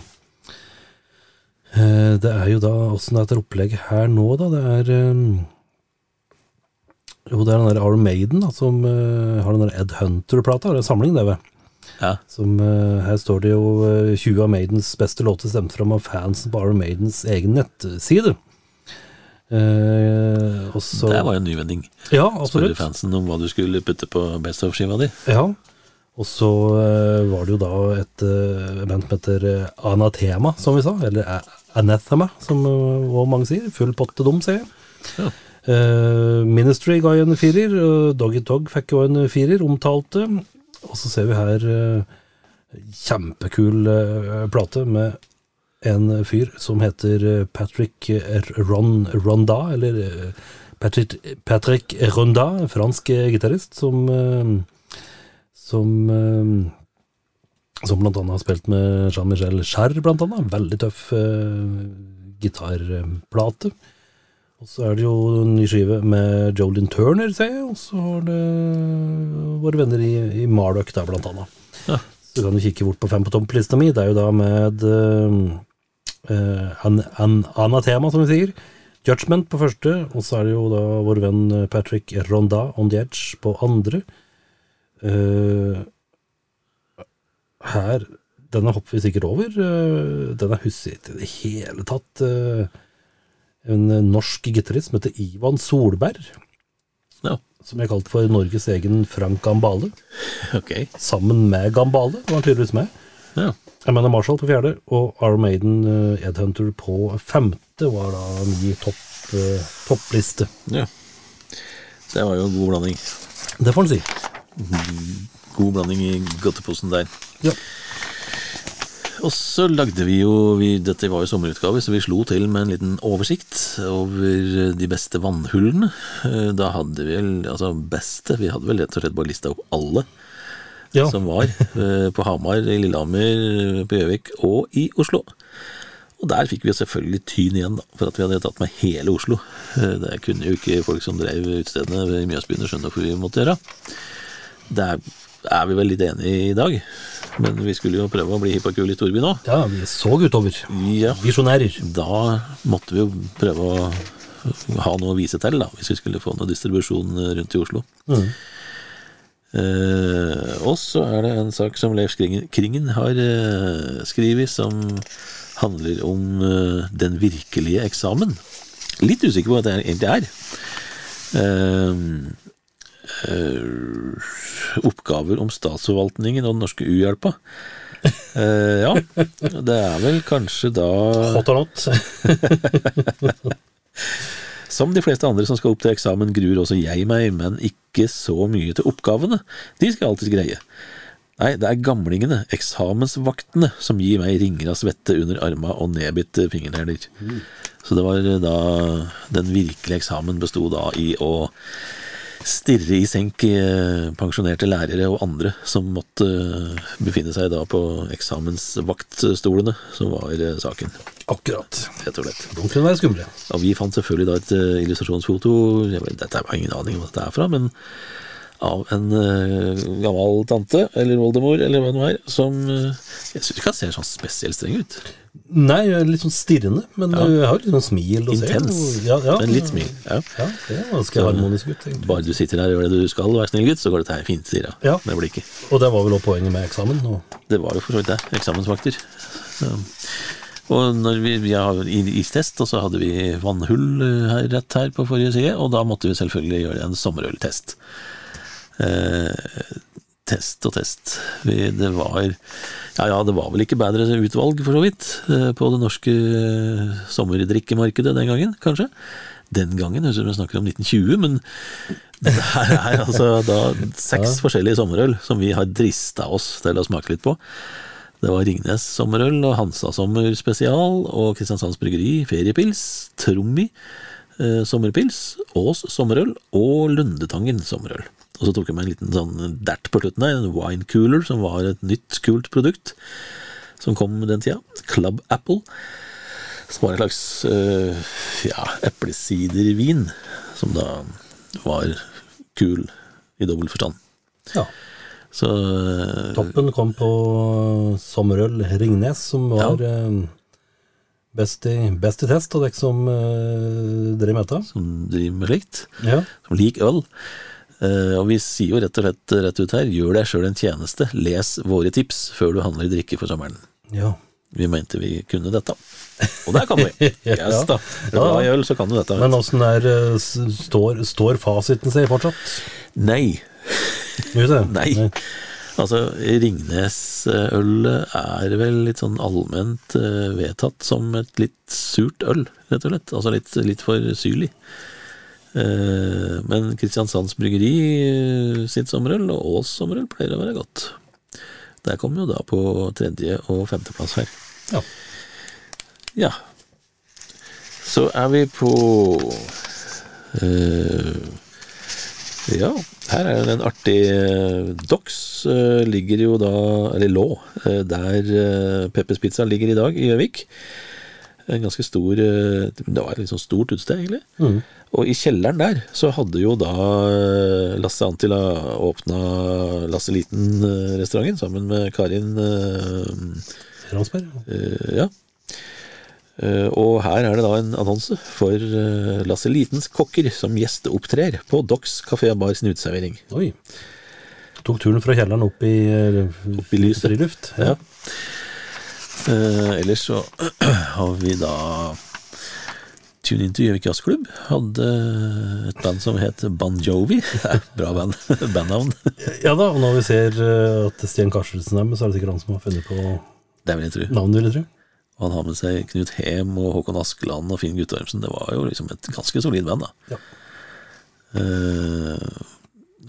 [SPEAKER 3] Det er jo da åssen det er etter opplegg her nå, da. Det er ehm, Jo, det er den der Arm Maiden da, som eh, har den der Ed Hunter-plata. Det er en samling, det, vet
[SPEAKER 1] Ja.
[SPEAKER 3] Som, eh, her står det jo eh, 20 av Maidens beste låter stemt fram av fansen på Iron Maidens egen nettside. Eh, og så
[SPEAKER 1] Det var jo en nyvending.
[SPEAKER 3] Ja,
[SPEAKER 1] Spørre
[SPEAKER 3] absolutt.
[SPEAKER 1] fansen om hva du skulle putte på Best of-skiva di.
[SPEAKER 3] Ja, og så eh, var det jo da et band som heter eh, Anathema, som vi sa, eller Anathema, som mange sier. Full potte dum, sier jeg.
[SPEAKER 1] Ja.
[SPEAKER 3] Uh, Ministry ga jo en firer, Uh, Doggy Dog fikk jo en firer, omtalte. Og så ser vi her eh, kjempekul eh, plate med en fyr som heter eh, Patrick Ron, Ronda, eller Patrick, Patrick Ronda, fransk gitarist, som som som blant annet har spilt med Jean-Michel Jarre, blant annet. Veldig tøff gitarplate. Og så er det jo en ny skive med Jolin Turner, ser jeg, og så har det våre venner i, i Marduk der, blant annet.
[SPEAKER 1] Ja.
[SPEAKER 3] Så kan du kikke bort på fem på topplista mi. Det er jo da med uh, an, an, Anatema, som vi sier. Judgment på første, og så er det jo da vår venn Patrick Ronda on the Edge på andre. Uh, her Denne hopper vi sikkert over. Uh, den er hussig i det hele tatt. eh, en norsk gitarist som heter Ivan Solberg,
[SPEAKER 1] Ja,
[SPEAKER 3] som jeg kalte for Norges egen Frank Gambale.
[SPEAKER 1] ok.
[SPEAKER 3] Sammen med Gambale, var han tydeligvis med.
[SPEAKER 1] Ja.
[SPEAKER 3] Jeg mener Marshall på fjerde, og Iron Maiden uh, Ed Hunter på femte var da ny topp, uh, toppliste.
[SPEAKER 1] ja. Så det var jo en god blanding.
[SPEAKER 3] Det får en si.
[SPEAKER 1] God blanding i godteposen der.
[SPEAKER 3] Ja.
[SPEAKER 1] Og så lagde vi jo vi, Dette var jo sommerutgave, så vi slo til med en liten oversikt over de beste vannhullene. Eh, Da hadde vi vel Altså beste Vi hadde vel rett og slett bare lista opp alle
[SPEAKER 3] Ja.
[SPEAKER 1] som var eh, på Hamar, i Lillehammer, på Gjøvik og i Oslo. Og der fikk vi selvfølgelig tyn igjen, da, for at vi hadde tatt med hele Oslo. Eh, Det kunne jo ikke folk som drev utestedene i Mjøsbyen skjønne hvorfor vi måtte gjøre. Det er vi vel litt enige i dag, men vi skulle jo prøve å bli hipp og kul i Torby nå.
[SPEAKER 3] ja, vi så utover.
[SPEAKER 1] Ja,
[SPEAKER 3] Visjonærer.
[SPEAKER 1] da måtte vi jo prøve å ha noe å vise til, da, hvis vi skulle få noe distribusjon rundt i Oslo.
[SPEAKER 3] Mm.
[SPEAKER 1] Eh, og så er det en sak som Leif Kringen, har eh, skrevet, som handler om eh, den virkelige eksamen. Litt usikker på hva det egentlig er. Eh, oppgaver om statsforvaltningen og den norske U-hjelpa. Uh, ja, det er vel kanskje da
[SPEAKER 3] Hot or not.
[SPEAKER 1] Som de fleste andre som skal opp til eksamen, gruer også jeg meg, men ikke så mye til oppgavene. De skal jeg alltids greie. Nei, det er gamlingene, eksamensvaktene, som gir meg ringer av svette under arma og nedbitte fingerneler. Så det var da Den virkelige eksamen besto da i å stirre i senk eh, pensjonerte lærere og andre som måtte eh, befinne seg da på eksamensvaktstolene, som var eh, saken,
[SPEAKER 3] Akkurat.
[SPEAKER 1] rett og slett.
[SPEAKER 3] De kunne være skumle.
[SPEAKER 1] Ja, vi fant selvfølgelig da et illustrasjonsfoto jeg vet, Dette har ingen aning om hva dette er fra, men av en uh, gammel tante, eller oldemor, eller hva det nå er, som uh, Jeg syns ikke ser sånn spesielt streng ut.
[SPEAKER 3] Nei, jeg er litt sånn stirrende, men
[SPEAKER 1] Ja.
[SPEAKER 3] jeg har litt sånn smil. og
[SPEAKER 1] Intens,
[SPEAKER 3] Ja, ja.
[SPEAKER 1] men litt smil. Ja.
[SPEAKER 3] Ja, det er ganske harmonisk ut, egentlig.
[SPEAKER 1] Bare du sitter her og gjør det du skal, vær snill gutt, så går dette her fint, sier hun
[SPEAKER 3] Ja.
[SPEAKER 1] med blikket.
[SPEAKER 3] Og det var vel også poenget med eksamen. Og
[SPEAKER 1] Det var jo for så vidt det. Eksamensvakter. Og når vi, vi har istest, og så hadde vi vannhull eh, her, rett her på forrige side, og da måtte vi selvfølgelig gjøre en sommerøltest. Eh, test og test. Vi, det var ja, ja, det var vel ikke bedre utvalg, for så vidt, eh, på det norske eh, sommerdrikkemarkedet den gangen, kanskje. Den gangen, høres ut vi snakker om 1920, men det her er altså da seks forskjellige sommerøl som vi har drista oss til å smake litt på. Det var Ringnes sommerøl og Hansa sommer spesial og Kristiansands Bryggeri feriepils, Trommi eh, sommerpils, Ås sommerøl og Lundetangen sommerøl. Og så tok jeg meg en liten sånn dert på slutten der, en wine cooler, som var et nytt, kult produkt som kom den tida. Club Apple. Som var en slags øh, ja, eplesidervin, som da var kul i dobbel forstand.
[SPEAKER 3] Ja.
[SPEAKER 1] Så øh,
[SPEAKER 3] Toppen kom på sommerøl Ringnes, som var ja. best, i, best i test av dere som øh, driver med dette.
[SPEAKER 1] som driver med slikt.
[SPEAKER 3] Ja.
[SPEAKER 1] som liker øl. Eh, og vi sier jo rett og slett rett ut her, gjør deg sjøl en tjeneste, les våre tips før du handler drikke for sommeren.
[SPEAKER 3] ja.
[SPEAKER 1] Vi mente vi kunne dette. Og der kan vi! Yes, da. Glad i øl, så kan du dette.
[SPEAKER 3] Men åssen eh, står, står fasiten seg fortsatt?
[SPEAKER 1] Nei. Nei. Altså, Ringnes-ølet er vel litt sånn allment eh, vedtatt som et litt surt øl, rett og slett. Altså litt, litt for syrlig. Eh, Men Kristiansands Bryggeri eh, sitt sommerøl og Ås sommerøl pleier å være godt. Der kommer jo da på tredje- og femteplass her.
[SPEAKER 3] Ja.
[SPEAKER 1] Ja. Så er vi på uh, Ja, her er det en artig uh, Dox uh, ligger jo da, eller lå, der Peppers Pizza ligger i dag, i Gjøvik. En ganske stor Det var et litt sånn stort utested, egentlig.
[SPEAKER 3] Mm.
[SPEAKER 1] Og i kjelleren der så hadde jo da eh, Lasse Antila åpna Lasse Liten-restauranten sammen med Karin eh,
[SPEAKER 3] Ransberg?
[SPEAKER 1] Eh, ja. Eh, og her er det da en annonse for eh, Lasse Litens kokker som gjesteopptrer på Docks kafé og bar sin uteservering.
[SPEAKER 3] Oi. Tok turen fra kjelleren opp i, eh,
[SPEAKER 1] Opp i lyset.
[SPEAKER 3] friluft?
[SPEAKER 1] Ja. Eh, ellers så har vi da Tune Into til Gjøvik Jazzklubb. Hadde et band som het Banjovi. Det er Bra band. bandnavn.
[SPEAKER 3] Ja da, og når vi ser eh, at Stian Karstensen er med, så er det sikkert han som har funnet på
[SPEAKER 1] Det vil jeg tro.
[SPEAKER 3] navnet, vil jeg tro.
[SPEAKER 1] Og han har med seg Knut Hem og Håkon Askeland og Finn Guttormsen. Det var jo liksom et ganske solid band, da.
[SPEAKER 3] Ja.
[SPEAKER 1] Uh,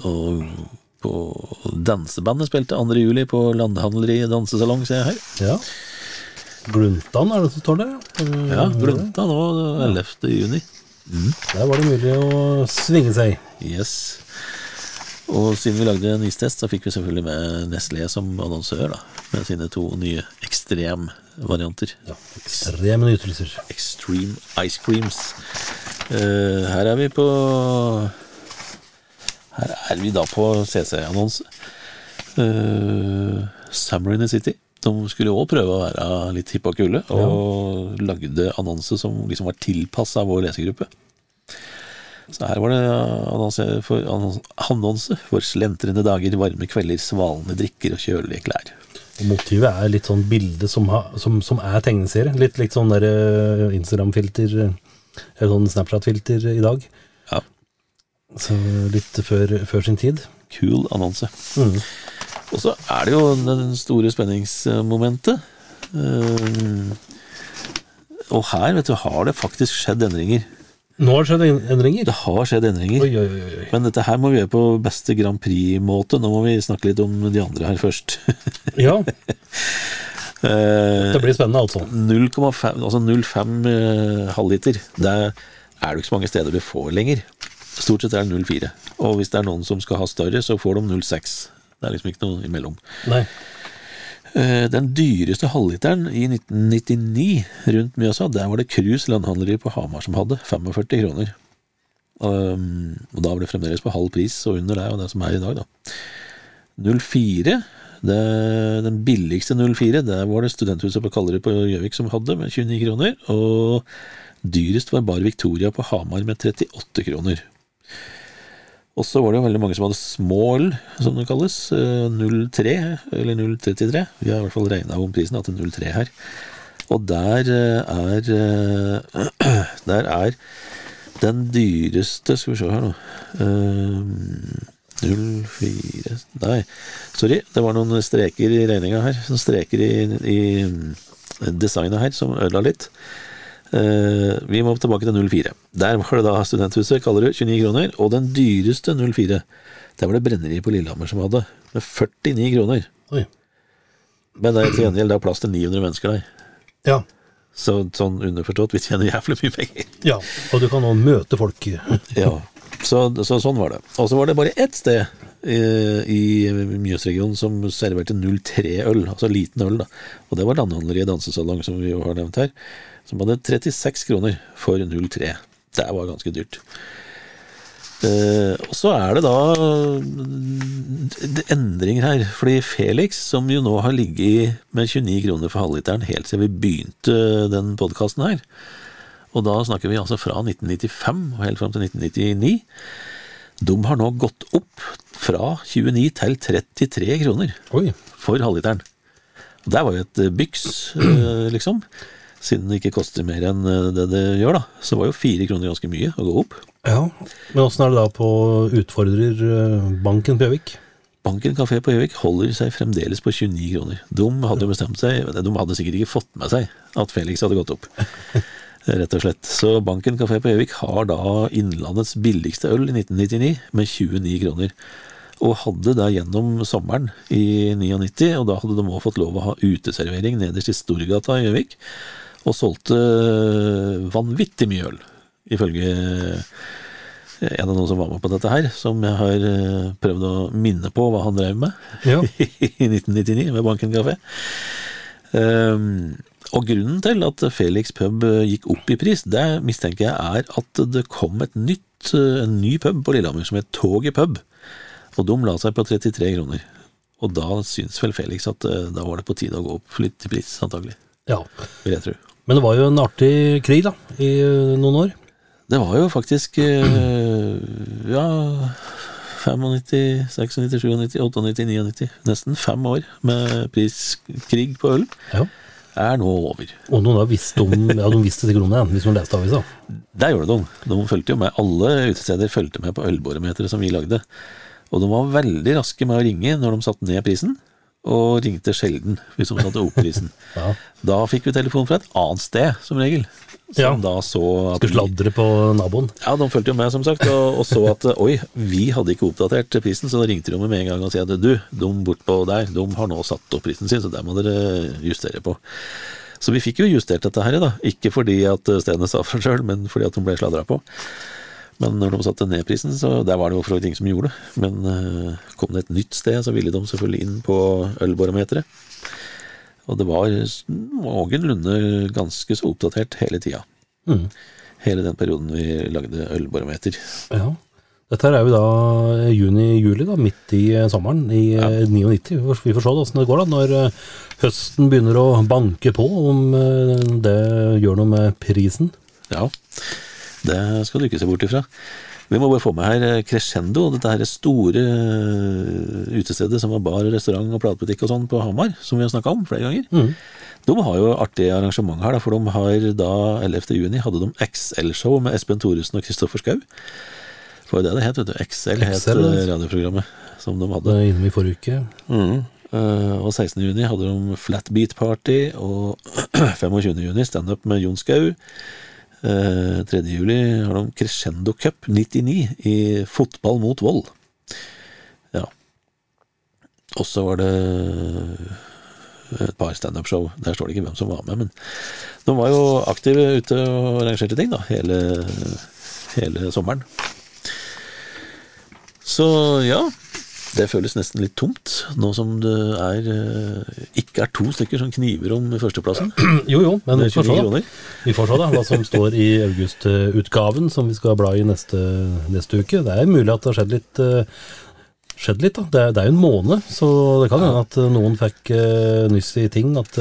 [SPEAKER 1] og på dansebandet spilte 2. juli på Landhandleri dansesalong, ser jeg her.
[SPEAKER 3] Ja. Gluntan er det som står der? ja.
[SPEAKER 1] Ja, og nå 11. juni.
[SPEAKER 3] Der var det mulig å svinge seg.
[SPEAKER 1] Yes. Og siden vi lagde en istest, så fikk vi selvfølgelig med Nestlé som annonsør, da. Med sine to nye ekstremvarianter.
[SPEAKER 3] Ja, Ekstreme nytelser.
[SPEAKER 1] Extreme Ice Creams. Uh, her er vi på Her er vi da på CC-annonse. Uh, Summer in the City. De skulle òg prøve å være litt hippe og kule, og lagde annonse som liksom var tilpassa vår lesegruppe. Så her var det annonse for, annonse, for slentrende dager, varme kvelder, svalende drikker og kjølige klær.
[SPEAKER 3] Motivet er litt sånn bilde som, ha, som, som er tegneserie. Litt, litt sånn der eh, Instagram-filter, eh, eller sånn Snapchat-filter i dag.
[SPEAKER 1] Ja,
[SPEAKER 3] Så litt før, før sin tid.
[SPEAKER 1] Kul annonse.
[SPEAKER 3] Mm.
[SPEAKER 1] Og så er det jo den store spenningsmomentet. Eh, og her, vet du, har det faktisk skjedd endringer.
[SPEAKER 3] Nå har det skjedd endringer.
[SPEAKER 1] Det har skjedd endringer.
[SPEAKER 3] Oi, oi, oi.
[SPEAKER 1] Men dette her må vi gjøre på beste Grand Prix-måte. Nå må vi snakke litt om de andre her først.
[SPEAKER 3] Ja,
[SPEAKER 1] Eh,
[SPEAKER 3] det blir spennende, altså.
[SPEAKER 1] 0,5 altså 0,5 eh, halvliter. Det er det ikke så mange steder du får lenger. Stort sett er det 0,4. Og hvis det er noen som skal ha større, så får de 0,6. Det er liksom ikke noe imellom.
[SPEAKER 3] Nei.
[SPEAKER 1] Eh, Den dyreste halvliteren i 1999 rundt Mjøsa, der var det Cruise landhandleri på Hamar som hadde 45 kroner. Um, og da var det fremdeles på halv pris og under det og det som er i dag, da. 04, det, den billigste 04, der var det studenthuset på Kallerud på Gjøvik som hadde, med 29 kroner. Og dyrest var Bar Victoria på Hamar med 38 kroner. Og så var det jo veldig mange som hadde small, som det kalles. eh, 03, eller 033. Vi har i hvert fall regna om prisen da, til 03 her. Og der eh, er eh, Der er den dyreste Skal vi se her nå eh, 04 Nei, sorry. Det var noen streker i regninga her. Noen streker i, i designet her som ødela litt. Eh, vi må tilbake til 04. Der var det da studenthuset, kaller du, 29 kroner. Og den dyreste 04, der var det brenneriet på Lillehammer som hadde, med 49 kroner.
[SPEAKER 3] Oi.
[SPEAKER 1] Men det er til gjengjeld det er plass til 900 mennesker der.
[SPEAKER 3] Ja.
[SPEAKER 1] Så sånn underforstått, vi tjener jævlig mye penger.
[SPEAKER 3] ja. Og du kan nå møte folk.
[SPEAKER 1] Ja. Så, så sånn var det. Og så var det bare ett sted eh, i Mjøsregionen som serverte 03-øl, altså liten øl, da. Og det var Landhandleriet Dansesalong, som vi har nevnt her, som hadde 36 kroner for 03. Det var ganske dyrt. Uh, og så er det da eh, endringer her, fordi Felix, som jo nå har ligget med 29 kroner for halvliteren helt siden vi begynte den podkasten her, og da snakker vi altså fra 1995 og helt fram til 1999, de har nå gått opp fra 29 til 33 kroner
[SPEAKER 3] Oi.
[SPEAKER 1] for halvliteren. Og Det var jo et byks, uh, liksom. Siden det ikke koster mer enn eh, det det gjør, da. Så var jo fire kroner ganske mye å gå opp.
[SPEAKER 3] Ja. Men åssen er det da på utfordrer eh, banken på Gjøvik?
[SPEAKER 1] Banken kafé på Gjøvik holder seg fremdeles på 29 kroner. De hadde jo bestemt seg, de hadde sikkert ikke fått med seg at Felix hadde gått opp. Rett og slett. Så Banken kafé på Gjøvik har da Innlandets billigste øl i 1999 med 29 kroner. Og hadde da gjennom sommeren i 99, og da hadde de òg fått lov å ha uteservering nederst i Storgata i Gjøvik, og solgte vanvittig mye øl, ifølge en av noen som var med på dette her, som jeg har eh, prøvd å minne på hva han drev med
[SPEAKER 3] Ja.
[SPEAKER 1] i 1999 ved Banken kafé. Um, og grunnen til at Felix pub eh, gikk opp i pris, det mistenker jeg er at det kom et nytt, eh, en ny pub på Lillehammer som het Toget pub. Og de la seg på 33 kroner. Og da syns vel Felix at eh, da var det på tide å gå opp litt i pris, antagelig.
[SPEAKER 3] ja.
[SPEAKER 1] Vil jeg tro.
[SPEAKER 3] Men det var jo en artig krig, da, i eh, noen år.
[SPEAKER 1] Det var jo faktisk eh, ja 95, 96, 97, 98, 99. Nesten fem år med priskrig på øl
[SPEAKER 3] Ja.
[SPEAKER 1] er nå over.
[SPEAKER 3] Og noen har visste om Ja, de visste sikkert om det, hvis de leste avisa.
[SPEAKER 1] Der gjorde de. De fulgte jo med. Alle utesteder fulgte med på ølbarometeret som vi lagde. Og de var veldig raske med å ringe når de satte ned prisen, og ringte sjelden hvis de satte opp prisen.
[SPEAKER 3] Ja.
[SPEAKER 1] Da fikk vi telefon fra et annet sted, som regel. Som
[SPEAKER 3] Ja.
[SPEAKER 1] da så at
[SPEAKER 3] Skulle sladre på naboen.
[SPEAKER 1] Ja, de fulgte jo med, som sagt, og, og så at oi, vi hadde ikke oppdatert prisen, så da ringte de med en gang og sa at du, de bortpå der, de har nå satt opp prisen sin, så der må dere justere på. Så vi fikk jo justert dette her, da. Ikke fordi at stedene sa for sjøl, men fordi at de ble sladra på. Men når de satte ned prisen, så der var det jo for så vidt ingen som gjorde det. Men eh, kom det et nytt sted, så ville de selvfølgelig inn på ølbarometeret. Og det var noenlunde ganske så oppdatert hele tida.
[SPEAKER 3] Mm.
[SPEAKER 1] Hele den perioden vi lagde ølbarometer.
[SPEAKER 3] Ja. Dette er jo da juni-juli, da, midt i eh, sommeren i ja. 99. Vi får- se åssen det går da, når eh, høsten begynner å banke på, om eh, det gjør noe med prisen.
[SPEAKER 1] Ja, det skal du ikke se bort ifra. Vi må bare få med her eh, Crescendo, dette her store eh, utestedet som var bar, restaurant og platebutikk og sånn på Hamar, som vi har snakka om flere ganger. De har jo artig arrangement her, for de har da 11. juni hadde de XL-show med Espen Thoresen og Kristoffer Schou. Jo det det het, vet du. XL
[SPEAKER 3] XL,
[SPEAKER 1] eh, radioprogrammet som de hadde.
[SPEAKER 3] Det innom i forrige uke.
[SPEAKER 1] Eh, og 16. juni hadde de Flatbeat Party, og 25. juni standup med Jon Skau. Eh, 3. juli har de Crescendo Cup 99 i fotball mot vold. Ja. Og så var det et par standup-show. Der står det ikke hvem som var med, men de var jo aktive ute og arrangerte ting da, hele, hele sommeren. Så ja, det føles nesten litt tomt, nå som det er, eh, ikke er to stykker som kniver om førsteplassen.
[SPEAKER 3] Jo, jo, men vi får se
[SPEAKER 1] 29
[SPEAKER 3] da.
[SPEAKER 1] kroner.
[SPEAKER 3] Vi får se da, hva som står i augustutgaven som vi skal bla i neste, neste uke. Det er mulig at det har skjedd litt, eh, skjedd litt da. Det er, jo en måned, så det kan hende at noen fikk eh, nyss i ting at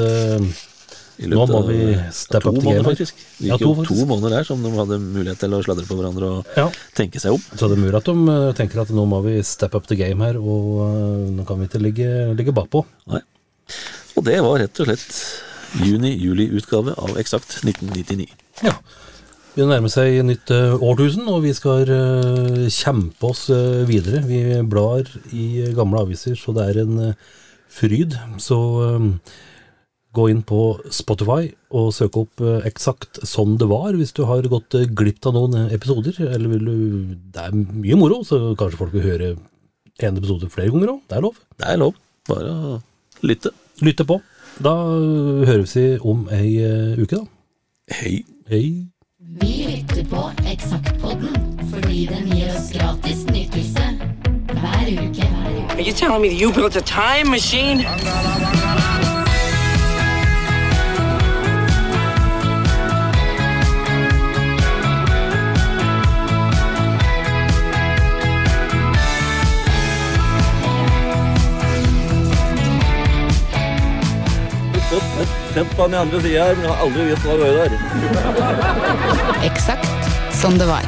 [SPEAKER 3] Nå må vi steppe
[SPEAKER 1] to
[SPEAKER 3] up
[SPEAKER 1] måneder,
[SPEAKER 3] game
[SPEAKER 1] faktisk. Det
[SPEAKER 3] Ja,
[SPEAKER 1] gikk
[SPEAKER 3] to,
[SPEAKER 1] jo to måneder der som de hadde mulighet til å sladre på hverandre og
[SPEAKER 3] ja,
[SPEAKER 1] tenke seg om.
[SPEAKER 3] så det er mulig at de eh, tenker at nå må vi step up the game her, og eh, nå kan vi ikke ligge, ligge bakpå.
[SPEAKER 1] Nei. Og det var rett og slett juni-juli-utgave av Eksakt 1999.
[SPEAKER 3] Ja. Vi nærmer seg nytt eh, årtusen, og vi skal eh, kjempe oss eh, videre. Vi blar i gamle aviser, så det er en eh, fryd. Så eh, gå inn på Spotify og søke opp eh, eksakt sånn det var, hvis du har gått eh, glipp av noen eh, episoder. Eller vil du Det er mye moro, så kanskje folk vil høre en episode flere ganger òg. Det er lov.
[SPEAKER 1] Det er lov. Bare å lytte.
[SPEAKER 3] Lytte på. Da høres vi om ei uke, da.
[SPEAKER 1] Hei.
[SPEAKER 3] Hei.
[SPEAKER 2] Vi lytter på Eksaktpodden fordi fordi den gir oss gratis nytelse hver uke. Hver uke.
[SPEAKER 4] Are you telling me that you built a time machine?
[SPEAKER 5] Sett på den andre sida her, men har aldri visst hva det var der.
[SPEAKER 6] Eksakt som det var.